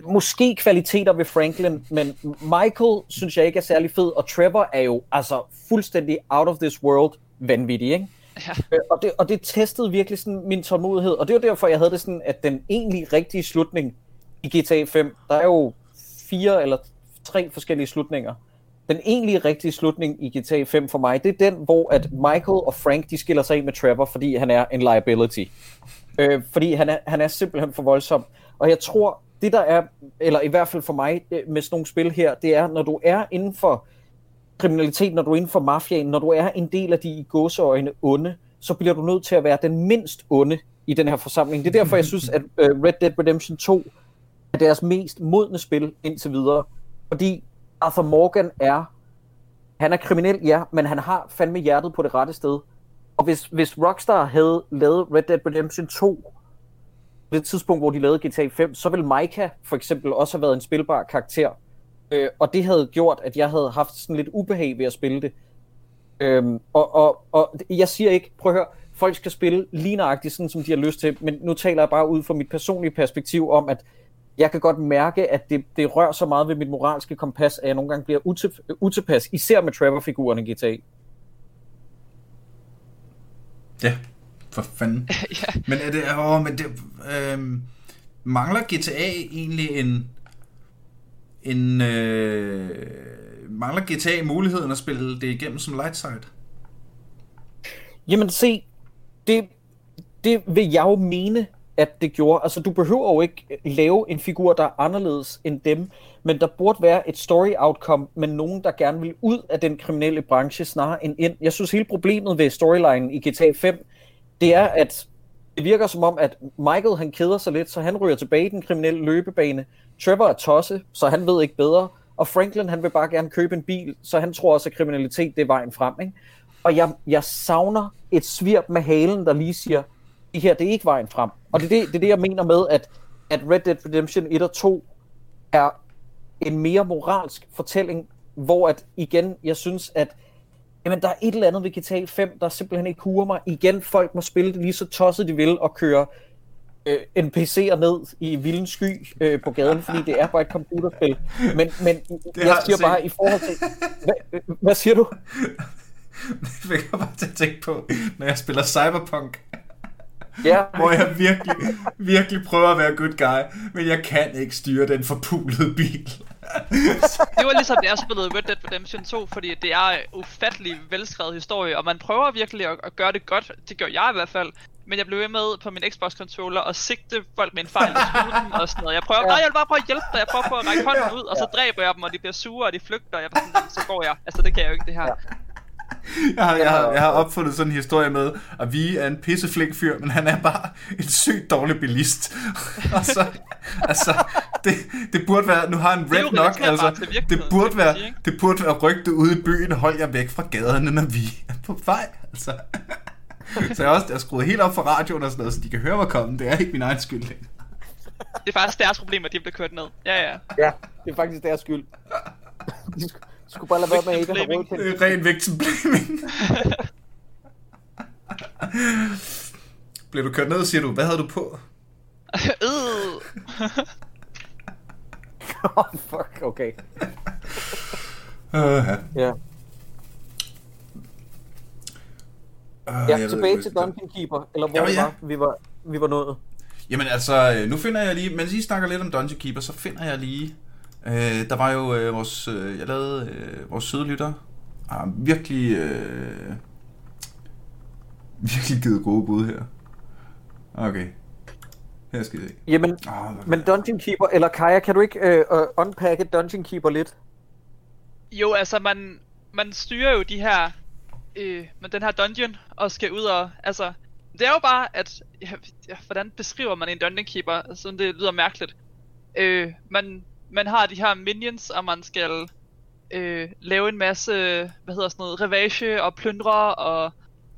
måske kvaliteter ved Franklin, men Michael synes jeg ikke er særlig fed, og Trevor er jo altså fuldstændig out of this world vanvittig, ikke? Ja. Øh, og, det, og det testede virkelig sådan min tålmodighed, og det var derfor, jeg havde det sådan, at den egentlig rigtige slutning i GTA 5, der er jo fire eller tre forskellige slutninger. Den egentlige rigtige slutning i GTA 5 for mig, det er den, hvor at Michael og Frank, de skiller sig af med Trevor, fordi han er en liability. Øh, fordi han er, han er simpelthen for voldsom. Og jeg tror, det der er, eller i hvert fald for mig øh, med sådan nogle spil her, det er, når du er inden for kriminalitet, når du er inden for mafiaen, når du er en del af de i gåseøjne onde, så bliver du nødt til at være den mindst onde i den her forsamling. Det er derfor, jeg synes, at øh, Red Dead Redemption 2 er deres mest modne spil indtil videre. Fordi Arthur Morgan er, han er kriminel, ja, men han har fandme hjertet på det rette sted. Og hvis, hvis Rockstar havde lavet Red Dead Redemption 2 på det tidspunkt, hvor de lavede GTA 5, så ville Micah for eksempel også have været en spilbar karakter. Øh, og det havde gjort, at jeg havde haft sådan lidt ubehag ved at spille det. Øhm, og, og, og jeg siger ikke, prøv at høre, folk skal spille lige nøjagtigt sådan, som de har lyst til, men nu taler jeg bare ud fra mit personlige perspektiv om, at jeg kan godt mærke, at det, det rører så meget ved mit moralske kompas, at jeg nogle gange bliver utilpas, især med Trevor-figuren i GTA. Ja, for fanden. ja. Men er det, åh, men det, øh, mangler GTA egentlig en, en øh, mangler GTA muligheden at spille det igennem som light side? Jamen se, det, det vil jeg jo mene, at det gjorde. Altså, du behøver jo ikke lave en figur, der er anderledes end dem, men der burde være et story outcome med nogen, der gerne vil ud af den kriminelle branche snarere end ind. Jeg synes, hele problemet ved storyline i GTA 5, det er, at det virker som om, at Michael han keder sig lidt, så han ryger tilbage i den kriminelle løbebane. Trevor er tosse, så han ved ikke bedre. Og Franklin han vil bare gerne købe en bil, så han tror også, at kriminalitet det er vejen frem. Ikke? Og jeg, jeg savner et svirp med halen, der lige siger, det her det er ikke vejen frem. Og det er det, det, er det jeg mener med, at, at Red Dead Redemption 1 og 2 er en mere moralsk fortælling, hvor at igen, jeg synes, at jamen, der er et eller andet ved GTA 5, der simpelthen ikke huer mig. Igen, folk må spille det lige så tosset de vil og køre øh, NPC'er ned i vilden sky øh, på gaden, fordi det er bare et computerspil. Men, men Det jeg siger se. bare i forhold til... Hvad, øh, hvad siger du? Det fik jeg bare til at tænke på, når jeg spiller Cyberpunk, Ja, hvor jeg virkelig, virkelig prøver at være good guy, men jeg kan ikke styre den forpulede bil. Det var ligesom, da jeg spillede Red Dead Redemption 2, fordi det er en ufattelig velskrevet historie, og man prøver virkelig at, at gøre det godt. Det gør jeg i hvert fald. Men jeg blev ved med på min Xbox-controller og sigte folk med en fejl dem og sådan noget. Jeg prøver, Ja. nej, jeg vil bare prøve at hjælpe dig. Jeg prøver på at række hånden ud, og så dræber jeg dem, og de bliver sure, og de flygter, og jeg bare sådan, så går jeg. Altså, det kan jeg jo ikke, det her. Ja. Jeg har, jeg, har, jeg har opfundet sådan en historie med, at vi er en pisseflink fyr, men han er bare en sygt dårlig bilist. og så, altså, det, det burde være, nu har han red nok, relaterbart altså, det burde være, det burde være rygte ude i byen, hold jer væk fra gaderne, når vi er på vej, altså. Så jeg har også jeg har skruet helt op for radioen og sådan noget, så de kan høre mig komme. Det er ikke min egen skyld længere. Det er faktisk deres problem, at de bliver kørt ned. Ja, ja. ja, det er faktisk deres skyld. De skulle, de skulle bare lade være med ikke at have råd til Det er ren victim-blaming. Blev du kørt ned, siger du, hvad havde du på? øh. Oh, fuck, okay. Uh, ja. Ja, Uh, ja tilbage til Dungeon Keeper, eller hvor Jamen, det ja. var, vi var, vi var nået. Jamen altså, nu finder jeg lige, mens I snakker lidt om Dungeon Keeper, så finder jeg lige, øh, der var jo øh, vores, øh, jeg lavede øh, vores søde lytter, har virkelig, øh, virkelig givet gode bud her. Okay, her skal I se. Jamen, hvad- men Dungeon Keeper, eller Kaja, kan du ikke øh, øh, unpacke Dungeon Keeper lidt? Jo, altså man, man styrer jo de her, øh, med den her dungeon, og skal ud og, altså, det er jo bare, at, ja, ja, hvordan beskriver man en dungeon keeper, altså det lyder mærkeligt. Øh, man, man har de her minions, og man skal øh, lave en masse, hvad hedder sådan noget, revage og plyndre, og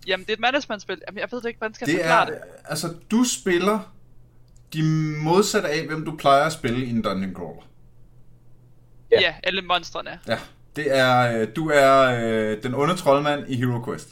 jamen det er et managementspil, jamen jeg ved det ikke, hvordan skal jeg Det forklare er, det. altså, du spiller de modsatte af, hvem du plejer at spille i en Dungeon Crawler. Ja. Ja, alle monstrene. Ja, det er, øh, du er øh, den onde troldmand i Hero Quest.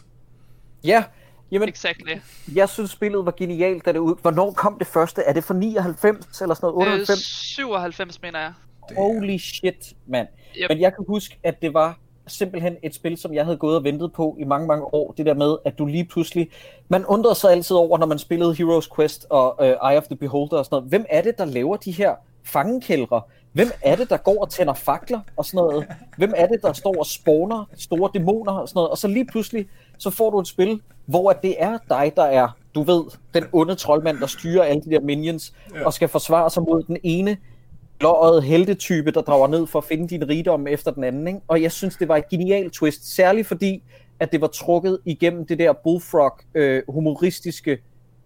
Ja, jamen, Exactly. jeg synes spillet var genialt, da det ud. Hvornår kom det første? Er det fra 99 eller sådan noget? Øh, 98? 97 mener jeg. Holy shit, mand. Yep. Men jeg kan huske, at det var simpelthen et spil, som jeg havde gået og ventet på i mange, mange år. Det der med, at du lige pludselig... Man undrede sig altid over, når man spillede Heroes Quest og uh, Eye of the Beholder og sådan noget. Hvem er det, der laver de her fangekældre? Hvem er det, der går og tænder fakler og sådan noget? Hvem er det, der står og spawner store dæmoner og sådan noget? Og så lige pludselig, så får du et spil, hvor det er dig, der er, du ved, den onde troldmand, der styrer alle de der minions, ja. og skal forsvare sig mod den ene blåøjet heltetype, der drager ned for at finde din rigdom efter den anden. Ikke? Og jeg synes, det var et genialt twist, særligt fordi, at det var trukket igennem det der bullfrog øh, humoristiske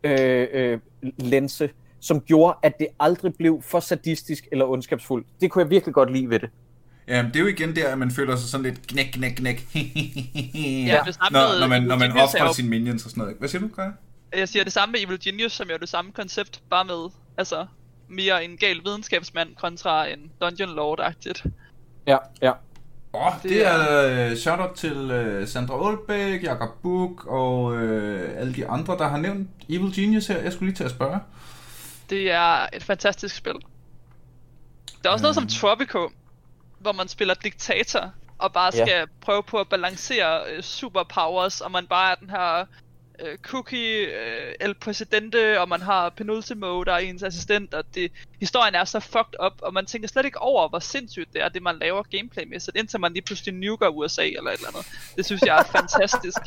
øh, øh, lense, som gjorde, at det aldrig blev for sadistisk eller ondskabsfuldt. Det kunne jeg virkelig godt lide ved det. Ja, det er jo igen der, at man føler sig sådan lidt knæk, knæk, knæk. Ja, det samme når, når man, når man er offrer sine minions og sådan noget. Hvad siger du, Kaja? Jeg siger det samme med Evil Genius, som jo er det samme koncept, bare med, altså, mere en gal videnskabsmand kontra en dungeon lord-agtigt. Ja, ja. Åh, oh, det, Det det er uh, shout-out til uh, Sandra Aalbæk, Jakob Buk og uh, alle de andre, der har nævnt Evil Genius her. Jeg skulle lige til at spørge. Det er et fantastisk spil. Der er også noget som Øhm. Tropico, hvor man spiller diktator, og bare skal prøve på at balancere øh, superpowers, og man bare er den her øh, cookie øh, el presidente, og man har penultimo, der er ens assistent, og det, historien er så fucked up, og man tænker slet ikke over, hvor sindssygt det er, det man laver gameplaymæssigt, indtil man lige pludselig nuker USA eller et eller andet. Det synes jeg er fantastisk.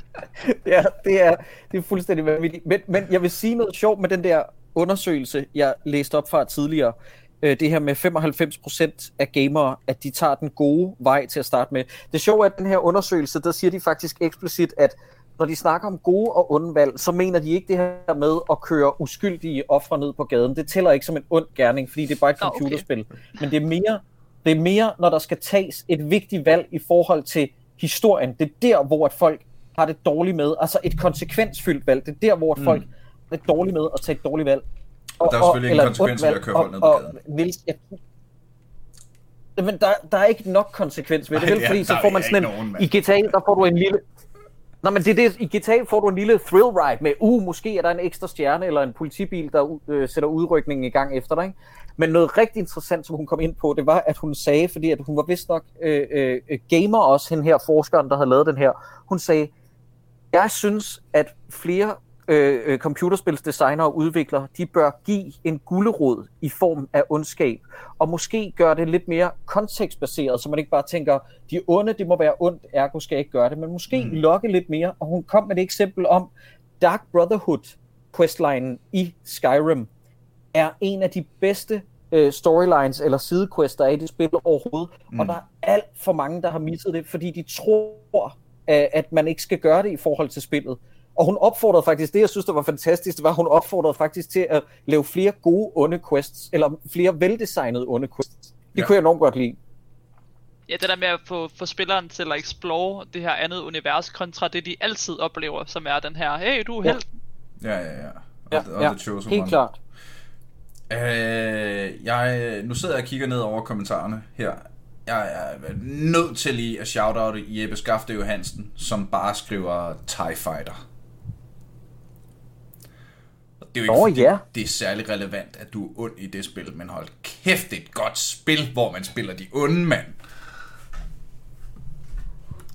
ja, det er, det er fuldstændig vanvittigt. Men, men jeg vil sige noget sjovt med den der undersøgelse, jeg læste op fra tidligere. Øh, Det her med 95% af gamere, at de tager den gode vej til at starte med. Det sjove er, at den her undersøgelse, der siger de faktisk eksplicit, at når de snakker om gode og onde valg, så mener de ikke det her med at køre uskyldige ofre ned på gaden. Det tæller ikke som en ond gerning, fordi det er bare et Nå, okay. computerspil. Men det er mere, det er mere, når der skal tages et vigtigt valg i forhold til historien. Det er der, hvor at folk har det dårligt med. Altså et konsekvensfyldt valg. Det er der, hvor at folk har det dårligt med at tage et dårligt valg. Og der er selvfølgelig ingen konsekvenser ved at køre folk ned på og- gaden. og Niels, jeg, men der, der er ikke nok konsekvens ved det, Nej, vel? Fordi så får man sådan nogen, en, mand. i GTA, der får du en lille, Nå, men det er det, i GTA får du en lille thrill ride med, uh, måske er der en ekstra stjerne, eller en politibil, der øh, sætter udrykningen i gang efter dig, ikke? Men noget rigtig interessant, som hun kom ind på, det var, at hun sagde, fordi at hun var vist nok øh, øh, gamer også, hende her forskeren, der havde lavet den her, hun sagde, jeg synes, at flere øh, øh, computerspilsdesignere og udviklere, de bør give en gullerod i form af ondskab, og måske gøre det lidt mere kontekstbaseret, så man ikke bare tænker, de onde, det må være ondt, ergo skal jeg ikke gøre det, men måske mm. lokke lidt mere, og hun kom med et eksempel om Dark Brotherhood questlinen i Skyrim, er en af de bedste øh, storylines eller sidequests, der er i det spil overhovedet, mm. og der er alt for mange, der har misset det, fordi de tror, at man ikke skal gøre det i forhold til spillet. Og hun opfordrede faktisk, det jeg synes, der var fantastisk, det var, at hun opfordrede faktisk til at lave flere gode onde quests, eller flere veldesignede onde quests. Det ja. kunne jeg enormt godt lide. Ja, det der med at få, få spilleren til at explore det her andet univers, kontra det, de altid oplever, som er den her, hey, du er helt. Ja, ja, ja. Og, ja, og ja. The helt one. klart. Øh, jeg, nu sidder jeg og kigger ned over kommentarerne her. Jeg er nødt til lige at shout-out Jeppe Skafte Johansen, som bare skriver TIE Fighter det er jo ikke, oh, fordi ja. det er særlig relevant, at du er ond i det spil, men hold kæft, det er et godt spil, hvor man spiller de onde mand.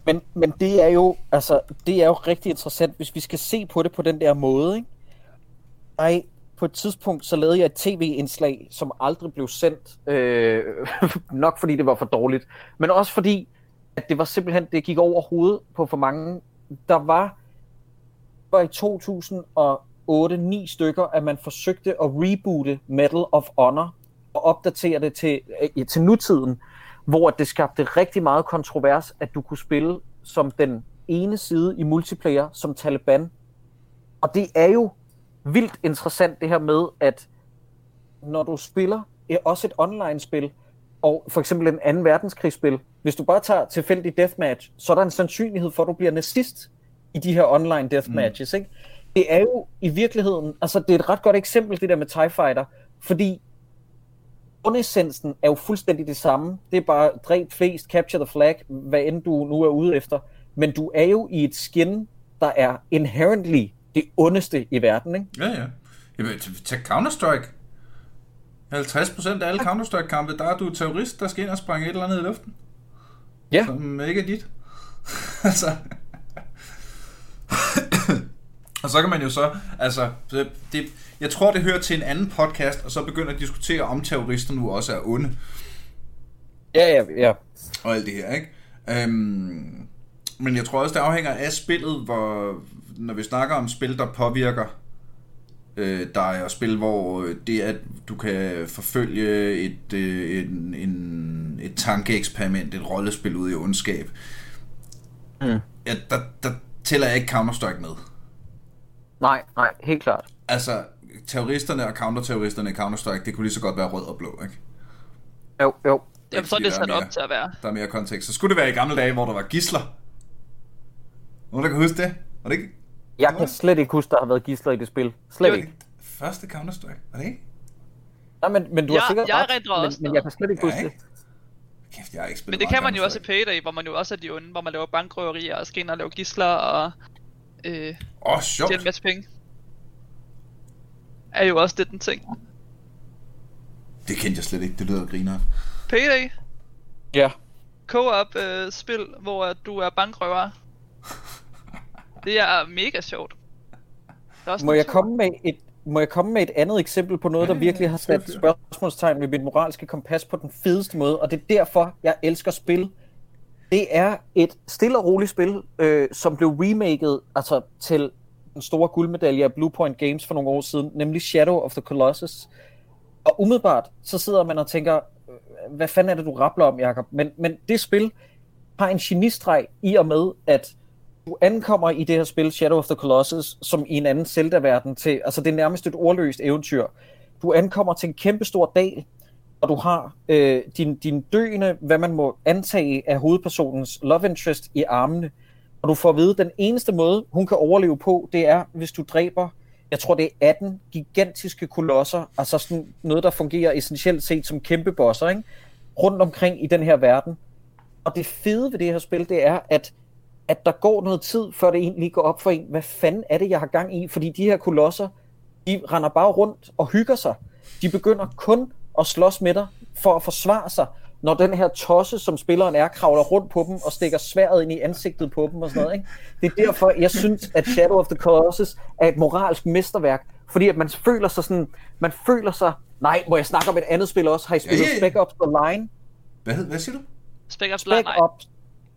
Men, men det er jo altså, det er jo rigtig interessant, hvis vi skal se på det på den der måde, ikke? Ej, på et tidspunkt, så lavede jeg et tv-indslag, som aldrig blev sendt, øh, nok fordi det var for dårligt, men også fordi, at det var simpelthen, det gik over hovedet på for mange. Der var, var i 2000 og 8-9 stykker, at man forsøgte at reboote Medal of Honor og opdatere det til, øh, til nutiden, hvor det skabte rigtig meget kontrovers, at du kunne spille som den ene side i multiplayer som Taliban. Og det er jo vildt interessant det her med, at når du spiller er også et online-spil, og for eksempel en anden verdenskrigsspil, hvis du bare tager tilfældig deathmatch, så er der en sandsynlighed for, at du bliver nazist i de her online deathmatches, mm. ikke? Det er jo i virkeligheden, altså det er et ret godt eksempel, det der med TIE Fighter, fordi grundessensen er jo fuldstændig det samme. Det er bare dræb flest, capture the flag, hvad end du nu er ude efter. Men du er jo i et skin, der er inherently det ondeste i verden, ikke? Ja, ja. Jamen, tag Counter-Strike. 50% af alle Counter-Strike-kampe, der er du terrorist, der skal ind og springe et eller andet i luften. Ja. Som ikke er dit. altså... Og så kan man jo så, altså, det, jeg tror, det hører til en anden podcast, og så begynder at diskutere, om terrorister nu også er onde. Ja, ja, ja. Og alt det her, ikke? Øhm, men jeg tror også, det afhænger af spillet, hvor, når vi snakker om spil, der påvirker øh, dig, og spil, hvor det at du kan forfølge et, øh, en, en, et tankeeksperiment, et rollespil ud i ondskab, mm. ja, der, der tæller jeg ikke Counter-Strike med. Nej, nej, helt klart. Altså, terroristerne og counterterroristerne i Counter-Strike, det kunne lige så godt være rød og blå, ikke? Jo, jo. Jamen, så er det sat op til at være. Der er mere kontekst. Så skulle det være i gamle dage, hvor der var gisler. Nogen, der kan huske det? Var det ikke? Jeg kan slet ikke huske, der har været gisler i det spil. Slet det ikke. Første Counter-Strike, var det ikke? Nej, men, men du ja, har sikkert jeg ret, men, også men jeg kan slet ikke huske ja, ikke? det. Kæft, jeg har ikke spillet Men det kan man jo også i Payday, hvor man jo også er de onde, hvor man laver bankrøverier og skal ind og lave gisler og øh, oh, sjovt. tjene en masse penge. Er jo også det den ting. Det kendte jeg slet ikke, det lyder griner. Payday? Ja. Co-op øh, spil, hvor du er bankrøver. det er mega sjovt. Må jeg, komme med et, må jeg komme med et andet eksempel på noget, der virkelig har sat spørgsmålstegn ved mit moralske kompas på den fedeste måde, og det er derfor, jeg elsker spil det er et stille og roligt spil, øh, som blev remaket altså, til den store guldmedalje af Bluepoint Games for nogle år siden, nemlig Shadow of the Colossus. Og umiddelbart, så sidder man og tænker, øh, hvad fanden er det, du rappler om, Jakob? Men, men det spil har en genistreg i og med, at du ankommer i det her spil, Shadow of the Colossus, som i en anden Zelda-verden til, altså det er nærmest et ordløst eventyr. Du ankommer til en kæmpe stor dal, og du har øh, din, din døende, hvad man må antage af hovedpersonens love interest i armene, og du får at vide, at den eneste måde, hun kan overleve på, det er, hvis du dræber, jeg tror det er 18 gigantiske kolosser, altså sådan noget, der fungerer essentielt set som kæmpe bosser, ikke? rundt omkring i den her verden. Og det fede ved det her spil, det er, at at der går noget tid, før det egentlig går op for en, hvad fanden er det, jeg har gang i? Fordi de her kolosser, de render bare rundt og hygger sig. De begynder kun at slås med dig for at forsvare sig, når den her tosse, som spilleren er, kravler rundt på dem og stikker sværet ind i ansigtet på dem og sådan noget. Ikke? Det er derfor, jeg synes, at Shadow of the Colossus er et moralsk mesterværk, fordi at man føler sig sådan, man føler sig, nej, må jeg snakke om et andet spil også? Har I spillet Ja, ja. Spec Ops The Line? Hvad, hvad siger du? Spec Ops Spec Line, nej. Ops.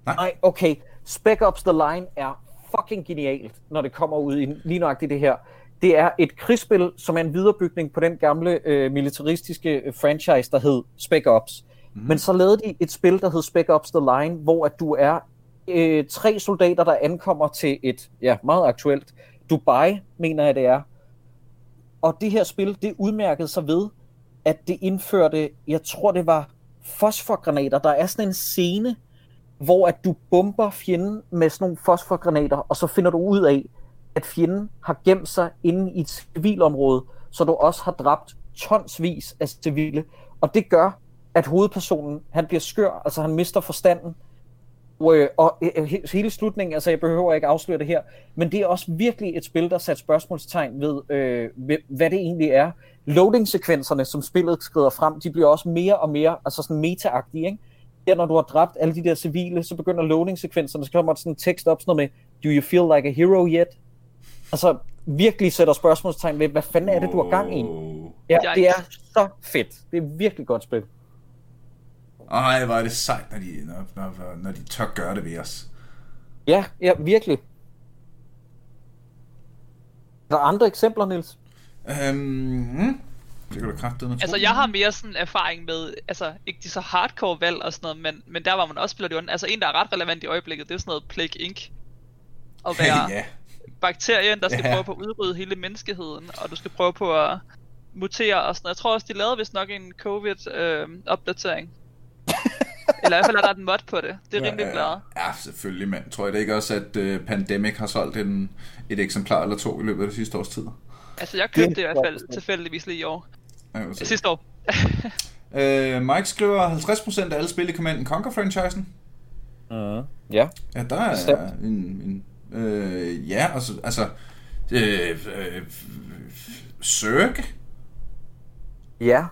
Nej. Nej, okay. Spec Ops The Line er fucking genialt, når det kommer ud i lige nøjagtigt det her. Det er et krigsspil, som er en viderebygning på den gamle øh, militaristiske øh, franchise, der hed Spec Ops. Mm. Men så lavede de et spil, der hed Spec Ops The Line, hvor at du er øh, tre soldater, der ankommer til et, ja, meget aktuelt, Dubai, mener jeg det er. Og det her spil, det udmærkede sig ved, at det indførte, jeg tror det var fosforgranater. Der er sådan en scene, hvor at du bomber fjenden med sådan nogle fosforgranater, og så finder du ud af, at fjenden har gemt sig inde i et civilområde, så du også har dræbt tonsvis af civile. Og det gør, at hovedpersonen, han bliver skør, altså han mister forstanden. Og, øh, og øh, hele slutningen, altså jeg behøver ikke afsløre det her, men det er også virkelig et spil, der sat spørgsmålstegn ved, øh, ved hvad det egentlig er. Loading-sekvenserne, som spillet skrider frem, de bliver også mere og mere altså sådan meta-agtige, ikke? Der, når du har dræbt alle de der civile, så begynder loading-sekvenserne, så kommer der sådan en tekst op, sådan noget med, do you feel like a hero yet? Altså, virkelig sætter spørgsmålstegn ved, hvad fanden er det, du har gang i? Ja, det er så fedt. Det er virkelig godt spil. Ej, hvor er det sejt, når de, når, når, når de tør gøre det ved os. Ja, ja, virkelig. Er der andre eksempler, Nils? Øhm, mm, det kan du kraftedeme. Altså, jeg har mere sådan erfaring med, altså, ikke de så hardcore valg og sådan noget, men, men der var man også spiller det. Altså, en, der er ret relevant i øjeblikket, det er sådan noget Plague Inc. At være ja. Bakterien, der skal Ja. prøve på at udrydde hele menneskeheden, og du skal prøve på at mutere og sådan noget. Jeg tror også, de lavede vist nok en covid-opdatering. Eller i hvert fald er der et mod på det. Det er rimelig ja, glad. ja, selvfølgelig, mand. Tror jeg det ikke også, at uh, Pandemic har solgt en, et eksemplar eller to i løbet af det sidste års tid? Altså, jeg købte det i hvert fald tilfældigvis lige i år. Se. Sidste år. Øh, Mike skriver 50% af alle spil i Command Conquer-franchisen. Uh, ja. Ja, der er Bestemt. en... en øh, ja, altså... altså øh, øh, Søg? Ja.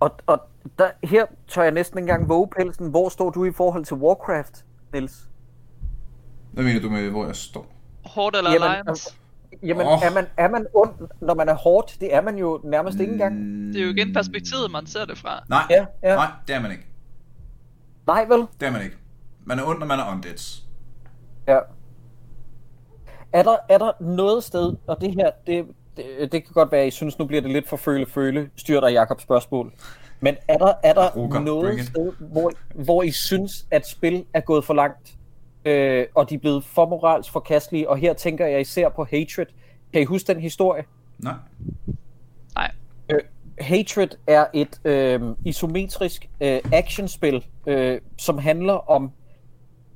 Og, og der, her tør jeg næsten engang våge pelsen. Hvor står du i forhold til Warcraft, Nils? Hvad mener du med, hvor jeg står? Hårdt eller Jamen, Alliance. Jamen, Åh. oh. er, man, er man ond, når man er hårdt? Det er man jo nærmest ikke engang. Det er jo igen perspektivet, man ser det fra. Nej, Ja, ja. nej, det er man ikke. Nej, vel? Det er man ikke. Man er ond, når man er undeads. Ja. Er der, er der noget sted, og det her, det, det, det kan godt være, at I synes, nu bliver det lidt for føle-føle, styrter Jakobs spørgsmål. Men er der, er der bring noget sted, hvor, hvor I synes, at spil er gået for langt, øh, og de er blevet for moralsk forkastelige, og her tænker jeg især på Hatred. Kan I huske den historie? Nej. Nej. Øh, Hatred er et øh, isometrisk øh, actionspil, øh, som handler om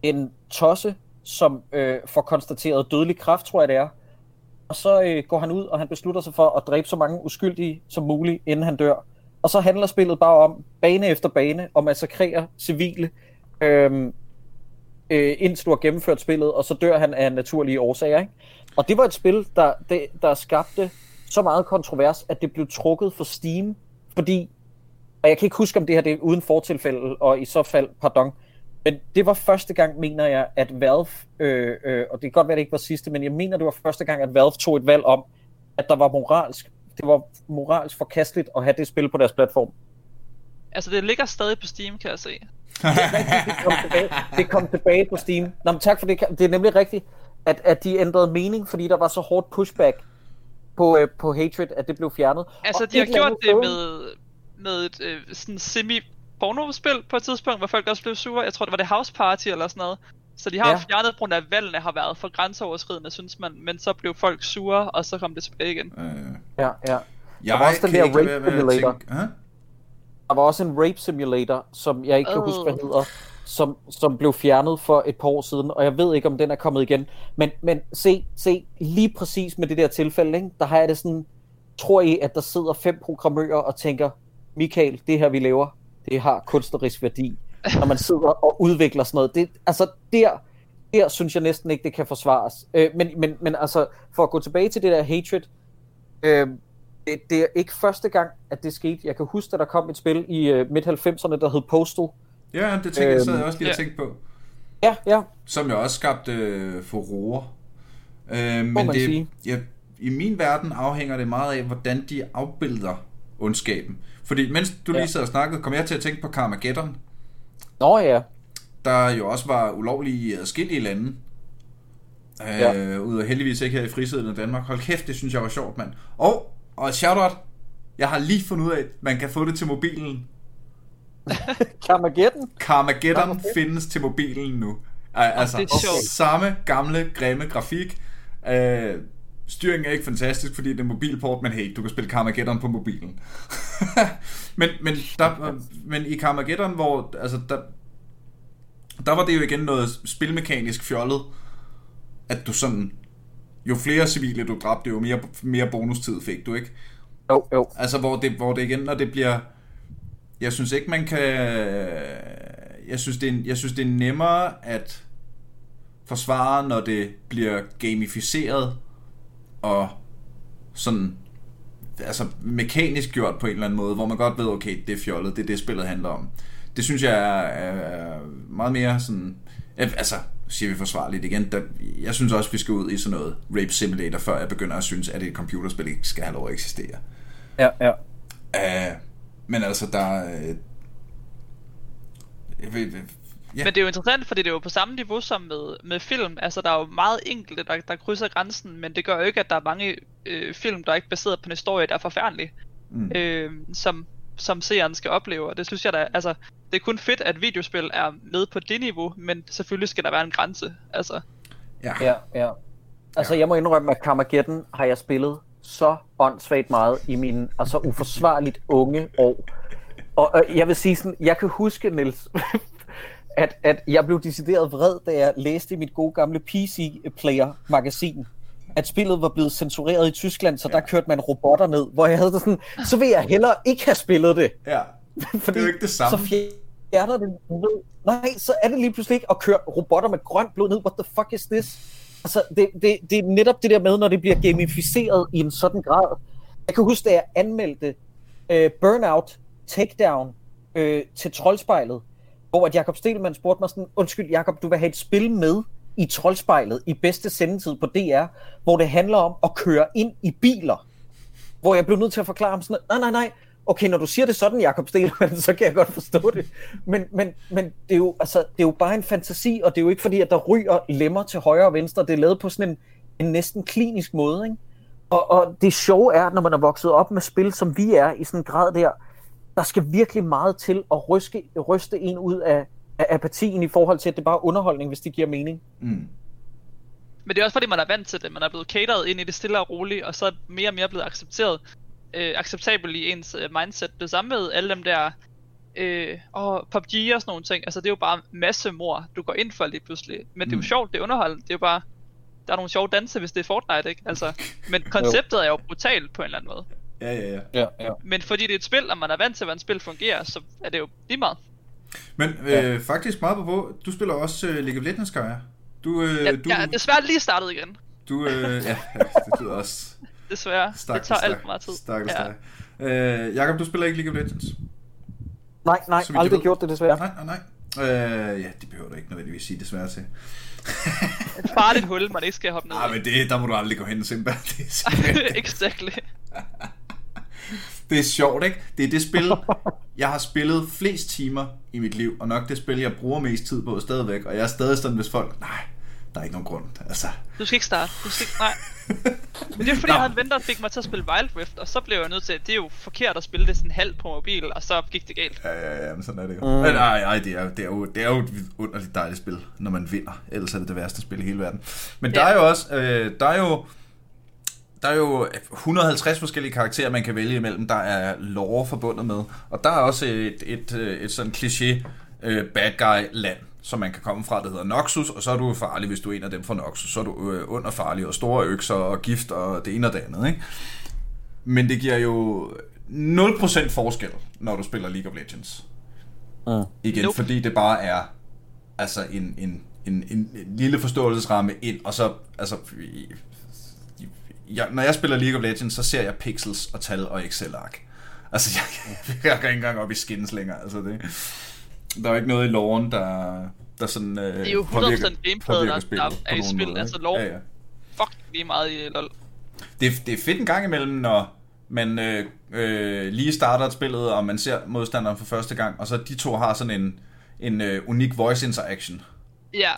en tosse, som øh, får konstateret dødelig kraft, tror jeg det er. Og så øh, går han ud, og han beslutter sig for at dræbe så mange uskyldige som muligt, inden han dør. Og så handler spillet bare om, bane efter bane, om at massakrere civile, øh, øh, indtil du har gennemført spillet, og så dør han af naturlige årsager. Ikke? Og det var et spil, der, det, der skabte så meget kontrovers, at det blev trukket for Steam, fordi, og jeg kan ikke huske, om det her det er uden fortilfælde, og i så fald, pardon, men det var første gang, mener jeg, at Valve, øh, øh, og det kan godt være, det ikke var sidste, men jeg mener, det var første gang, at Valve tog et valg om, at der var moralsk, det var moralsk forkasteligt at have det spil på deres platform. Altså, det ligger stadig på Steam, kan jeg se. det kom tilbage, det kom tilbage på Steam. Nå, men tak for det. Det er nemlig rigtigt, at, at de ændrede mening, fordi der var så hårdt pushback på, øh, på Hatred, at det blev fjernet. Altså, Og de har gjort det med, med et øh, sådan semi pornospil på et tidspunkt, hvor folk også blev sure. Jeg tror, det var det House Party eller sådan noget. Så de har Ja. ja. fjernet, på grund af at valgene har været for grænseoverskridende, synes man. Men så blev folk sure, og så kom det tilbage igen. Øh, Ja, ja. jeg var også den der rape simulator. tænke-? Der var også en rape simulator, som jeg ikke kan Øh. huske, hvad hedder, som, som blev fjernet for et par år siden, og jeg ved ikke, om den er kommet igen. Men, men se, se, lige præcis med det der tilfælde, ikke? der har jeg det sådan, tror I, at der sidder fem programmører og tænker, Michael, det her vi laver, det har kunstnerisk værdi. Når man sidder og udvikler sådan noget. Det, altså der, der synes jeg næsten ikke, det kan forsvares. Øh, men, men, men altså, for at gå tilbage til det der hatred, øh, det, det er ikke første gang, at det skete. Jeg kan huske, at der kom et spil i uh, midt-90'erne, der hed Postal. Ja, det tænker jeg, så jeg også lige at tænke på. Ja, ja. Som jeg også skabte øh, furore. Øh, men man det, sige. ja, i min verden afhænger det meget af, hvordan de afbilder ondskaben. Fordi mens du lige Ja. sad og snakkede, kom jeg til at tænke på Carmageddon, Nå ja, der jo også var ulovlige i adskillige lande. Øh, Ja. Ud af heldigvis ikke her i frisiden af Danmark. Hold kæft, det synes jeg var sjovt, mand. Og, og shout-out. Jeg har lige fundet ud af, at man kan få det til mobilen. Carmageddon. Carmageddon findes til mobilen nu. Altså, det er sjovt. samme gamle, grimme grafik. Uh, styringen er ikke fantastisk, fordi det er mobilport, men hey, du kan spille Carmageddon på mobilen. men, men, der, men i Carmageddon, hvor, altså, der, der var det jo igen noget spilmekanisk fjollet, at du sådan, jo flere civile du dræbte, jo mere, mere bonustid fik du, ikke? Jo, jo. Altså, hvor det, hvor det igen, når det bliver... Jeg synes ikke, man kan... Jeg synes, det er, jeg synes, det er nemmere at forsvare, når det bliver gamificeret og sådan altså mekanisk gjort på en eller anden måde, hvor man godt ved, okay, det er fjollet, det er det, spillet handler om. Det synes jeg er, er, meget mere sådan... Altså, siger vi forsvarligt igen, der, jeg synes også, vi skal ud i sådan noget Rape Simulator, før jeg begynder at synes, at et computerspil ikke skal have lov at eksistere. Ja, ja. Uh, men altså, der er... Jeg ved, ja. Men det er jo interessant, fordi det er jo på samme niveau som med, med film. Altså, der er jo meget enkelte, der, der krydser grænsen, men det gør jo ikke, at der er mange øh, film, der er ikke baseret på en historie, der er forfærdelig, Mm. øh, som, som seeren skal opleve. Og det synes jeg da, altså, det er kun fedt, at videospil er med på det niveau, men selvfølgelig skal der være en grænse. Altså, ja. Ja, ja. Altså, jeg må indrømme, at Carmageddon har jeg spillet så åndssvagt meget i mine altså uforsvarligt unge år. Og, og jeg vil sige sådan, jeg kan huske, Niels, at, at jeg blev decideret vred, da jeg læste i mit gode gamle PC Player magasin, at spillet var blevet censureret i Tyskland, så der kørte man robotter ned, hvor jeg havde det sådan, så vil jeg hellere ikke have spillet det. ja. Fordi Det er jo ikke det samme. Så fjerner det blod. Nej, så er det lige pludselig ikke at køre robotter med grønt blod ned. What the fuck is this? Altså, det, det, det er netop det der med, når det bliver gamificeret i en sådan grad. Jeg kan huske, da jeg anmeldte uh, Burnout Takedown uh, til Troldspejlet, hvor at Jakob Stelmann spurgte mig sådan, undskyld Jakob, du vil have et spil med i Troldspejlet i bedste sendetid på DR, hvor det handler om at køre ind i biler hvor jeg blev nødt til at forklare ham sådan, nej, nej, nej, okay, når du siger det sådan, Jakob Stelmann, så kan jeg godt forstå det. Men, men, men det, er jo, altså, det er jo bare en fantasi, og det er jo ikke fordi, at der ryger lemmer til højre og venstre. Det er lavet på sådan en, en næsten klinisk måde. Ikke? Og, og det sjove er, når man er vokset op med spil, som vi er, i sådan en grad der, der skal virkelig meget til at ryske, ryste en ud af, af apatien i forhold til, at det bare er underholdning, hvis det giver mening. Mm. Men det er også fordi, man er vant til det. Man er blevet cateret ind i det stille og roligt, og så er det mere og mere blevet accepteret. Øh, acceptabelt i ens øh, mindset. Det samme med alle dem der... Øh, og PUBG og sådan nogle ting. Altså, det er jo bare masse mor, du går ind for lige pludselig. Men det er jo Mm. sjovt, det er underholdende. Det er jo bare... Der er nogle sjove danse, hvis det er Fortnite, ikke? Altså, men konceptet er jo brutalt på en eller anden måde. Ja, ja, ja. Ja, ja. Men fordi det er et spil, og man er vant til, hvordan et spil fungerer, så er det jo lige meget. Men øh, faktisk meget på på, du spiller også øh, League of Legends, Kaja. Du, øh, Jeg, du, jeg er desværre lige startet igen. du, øh, ja, ja, det lyder også Desværre. stakkels, det tager alt for meget tid. Stakkels Ja. dig. Øh, Jakob, du spiller ikke League of Legends? Nej, nej, jeg aldrig ved. gjort det desværre. Nej, nej, nej. Øh, ja, det behøver du ikke nødvendigvis sige desværre til. Et farligt hul, man ikke skal hoppe ned Nej, i. men det, der må du aldrig gå hen, Simba. Det exactly. Det er sjovt, ikke? Det er det spil, jeg har spillet flest timer i mit liv, og nok det spil, jeg bruger mest tid på stadigvæk, og jeg er stadig sådan, hvis folk, nej, der er ikke nogen grund. Altså, Du skal ikke starte. Du skal ikke... Nej. Men det er fordi, Nå. jeg havde en ven, der fik mig til at spille Wild Rift, og så blev jeg nødt til, at det er jo forkert at spille det sådan halvt på mobil, og så gik det galt. ja, ja, ja, men sådan er det jo. Mm. Men nej, nej, det er, det, er jo, det er jo et underligt dejligt spil, når man vinder. Ellers er det det værste spil i hele verden. Men der Ja. er jo også, øh, der er jo, der er jo 150 forskellige karakterer, man kan vælge imellem, der er lore forbundet med. Og der er også et, et, øh, et sådan kliché øh, bad guy land, som man kan komme fra, der hedder Noxus, og så er du farlig, hvis du er en af dem fra Noxus. Så er du øh, underfarlig, og store økser, og gift, og det ene og det andet, ikke? Men det giver jo 0% forskel, når du spiller League of Legends. Mm. Igen, Nope. fordi det bare er altså en, en, en, en, en lille forståelsesramme ind, og så, altså, jeg, når jeg spiller League of Legends, så ser jeg pixels og tal og Excel-ark. Altså, jeg, jeg går ikke engang op i skins længere. Altså, det, der er jo ikke noget i loven, der, der sådan øh, Det er jo 100% påvirker, gameplay, påvirker der, der er i spil. måde, Altså, ikke? lov Ja, ja. fuck lige meget i LoL. Det, det er fedt en gang imellem, når man øh, øh, lige starter et spillet, og man ser modstanderen for første gang, og så de to har sådan en, en øh, unik voice interaction. Ja,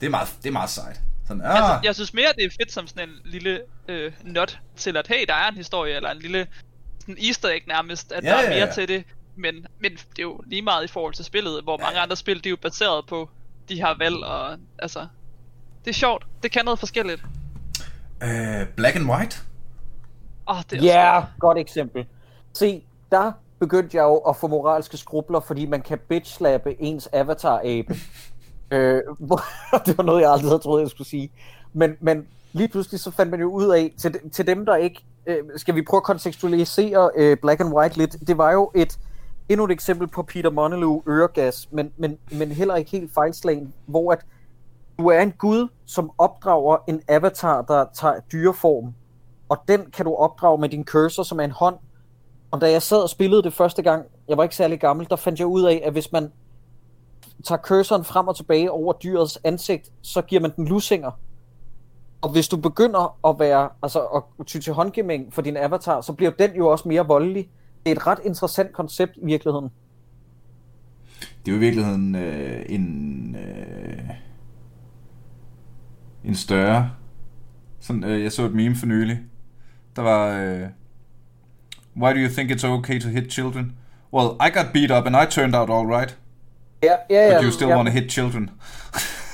Det er meget, det er meget sejt. Sådan, ah, altså, jeg synes mere, det er fedt som sådan en lille øh, not til, at hey, der er en historie, eller en lille sådan easter egg nærmest, at Ja, der er ja, mere ja. til det. Men, men det er jo lige meget i forhold til spillet, hvor mange andre spil, de er jo baseret på de her valg, og altså, det er sjovt. Det kan noget forskelligt. øh, black and white? Oh, det er Ja, yeah, godt eksempel. Se, der begyndte jeg jo at få moralske skrubler, fordi man kan bitch-slappe ens avatar-abe. øh, hvor- det var noget, jeg aldrig havde troet, jeg skulle sige. Men, men lige pludselig så fandt man jo ud af, til, til dem, der ikke... Øh, skal vi prøve at kontekstualisere øh, Black and White lidt? Det var jo et endnu et eksempel på Peter Monelou øregas, men, men, men heller ikke helt fejlslagen, hvor at du er en gud, som opdrager en avatar, der tager dyreform, og den kan du opdrage med din cursor, som er en hånd. Og da jeg sad og spillede det første gang, jeg var ikke særlig gammel, der fandt jeg ud af, at hvis man tager cursoren frem og tilbage over dyrets ansigt, så giver man den lusinger. Og hvis du begynder at være, altså at ty til håndgivning for din avatar, så bliver den jo også mere voldelig. Det er et ret interessant koncept i virkeligheden. Det er jo i virkeligheden øh, en, øh, en større... Sådan, øh, jeg så et meme for nylig. Der var... Øh, Why do you think it's okay to hit children? Well, I got beat up and I turned out all right. Ja, ja, ja. But you still ja. want to hit children.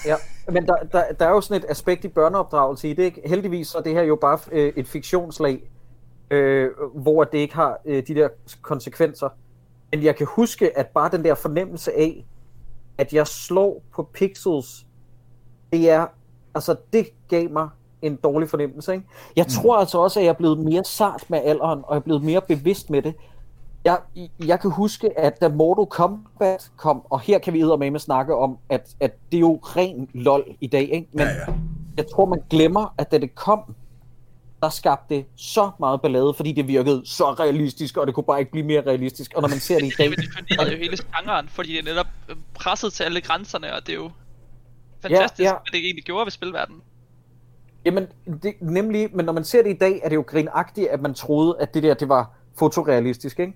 Ja, men der, der, der er jo sådan et aspekt i børneopdragelse i det, ikke? Heldigvis så er det her jo bare øh, et fiktionslag, øh, hvor det ikke har øh, de der konsekvenser. Men jeg kan huske, at bare den der fornemmelse af, at jeg slår på pixels, det er, altså det gav mig en dårlig fornemmelse, ikke? Jeg tror altså også, at jeg er blevet mere sart med alderen, og jeg er blevet mere bevidst med det. Jeg, jeg kan huske, at da Mortal Kombat kom, og her kan vi med snakke om, at, at det er jo ren lol i dag, ikke? Men Ja, ja. jeg tror, man glemmer, at da det kom, der skabte det så meget ballade, fordi det virkede så realistisk, og det kunne bare ikke blive mere realistisk. Og når man ser det i Det dag, definerede jo hele genren, fordi det er netop øh, presset til alle grænserne, og det er jo fantastisk, Ja, ja. hvad det egentlig gjorde ved spilverdenen. Jamen, det, nemlig, men når man ser det i dag, er det jo grinagtigt, at man troede, at det der, det var fotorealistisk, ikke?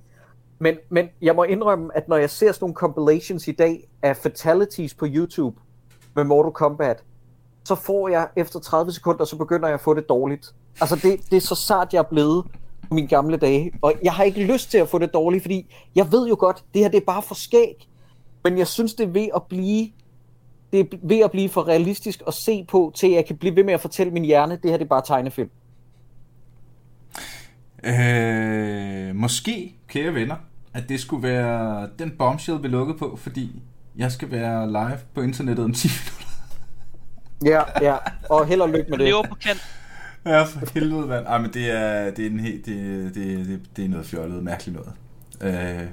Men, men jeg må indrømme, at når jeg ser sådan nogle compilations i dag af fatalities på YouTube med Mortal Kombat, så får jeg efter 30 sekunder, så begynder jeg at få det dårligt. Altså, det, det er så sart, jeg er blevet på mine gamle dage. Og jeg har ikke lyst til at få det dårligt, fordi jeg ved jo godt, det her det er bare for skæg. Men jeg synes, det er ved at blive det er ved at blive for realistisk at se på, til jeg kan blive ved med at fortælle min hjerne, det her det er bare tegnefilm. Øh, måske, kære venner, at det skulle være den bombshell, vi lukkede på, fordi jeg skal være live på internettet om 10 minutter. Ja, ja. Og held og lykke med det. Lever på kant. Ja, for helvede, mand. Ej, men det er, det er, en helt, det, det, det, det er noget fjollet, mærkeligt noget. Øh,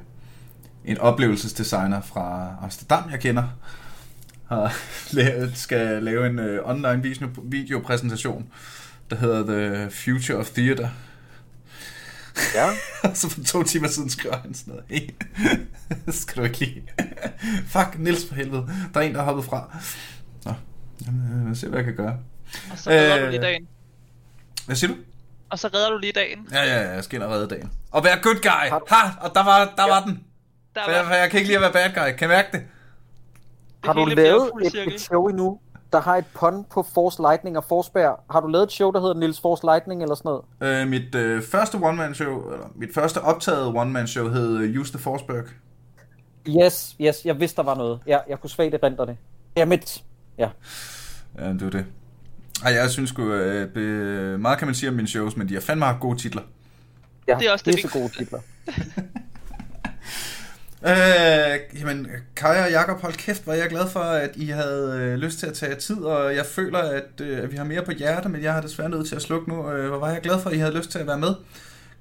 en oplevelsesdesigner fra Amsterdam, jeg kender, har lavet, skal lave en uh, online video, videopræsentation, der hedder The Future of Theater. Ja. Og så for to timer siden skrev han sådan noget. Hey, skal du ikke lide? Fuck, Nils for helvede. Der er en, der har hoppet fra. Nå, jamen, øh, jeg se, hvad jeg kan gøre. Og så redder Øh. du lige dagen. Hvad siger du? Og så redder du lige dagen. Ja, ja, ja, jeg skal ind og redde dagen. Og være good guy. Ha, og der var, der ja. var den. Der For jeg, for jeg kan ikke lide at være bad guy. Kan I mærke det? Har du lavet et, cirkel. et show endnu, der har et pun på Force Lightning og Forsberg? Har du lavet et show, der hedder Nils Force Lightning eller sådan noget? Øh, mit øh, første one-man-show, eller mit første optaget one-man-show hed øh, Use the Forsberg. Yes, yes, jeg vidste, der var noget. Ja, jeg kunne svagt erindre det. Dammit. Ja. Ja, det var det. Ej, jeg synes sgu, øh, meget kan man sige om mine shows, men de har fandme haft gode titler. ja Det er også det så gode titler. Øh, jamen, Kaja og Jakob, hold kæft, var jeg glad for, at I havde øh, lyst til at tage tid, og jeg føler, at, øh, at vi har mere på hjerte, men jeg har desværre nødt til at slukke nu. Øh, hvor var jeg glad for, at I havde lyst til at være med.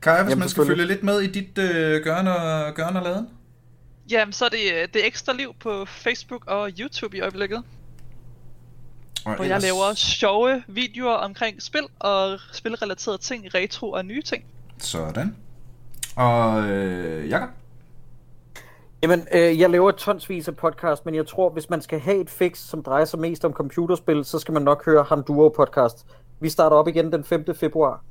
Kaja, hvis Jamen, man skal følge lidt med i dit øh, gørne og, gørne og laden? Jamen, så er det øh, det ekstra liv på Facebook og YouTube i øjeblikket. Og Hvor jeg laver sjove videoer omkring spil og spilrelaterede ting, retro og nye ting. Sådan. Og øh, Jakob? Jamen, øh, jeg laver tonsvis af podcast, men jeg tror, hvis man skal have et fix, som drejer sig mest om computerspil, så skal man nok høre Handuro podcast. Vi starter op igen den 5. februar.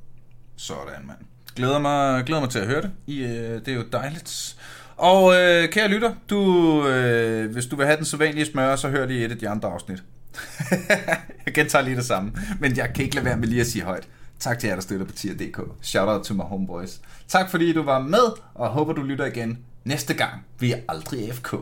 Sådan, mand. Glæder mig, glæder mig til at høre det. I, øh, det er jo dejligt. Og øh, kære lytter, du, øh, hvis du vil have den sædvanlige smør, så hør lige et af de andre afsnit. jeg gentager lige det samme, men jeg kan ikke lade være med lige at sige højt. Tak til jer, der støtter på tier.dk. Shout out to my homeboys. Tak fordi du var med, og håber du lytter igen næste gang. Vi er aldrig AFK.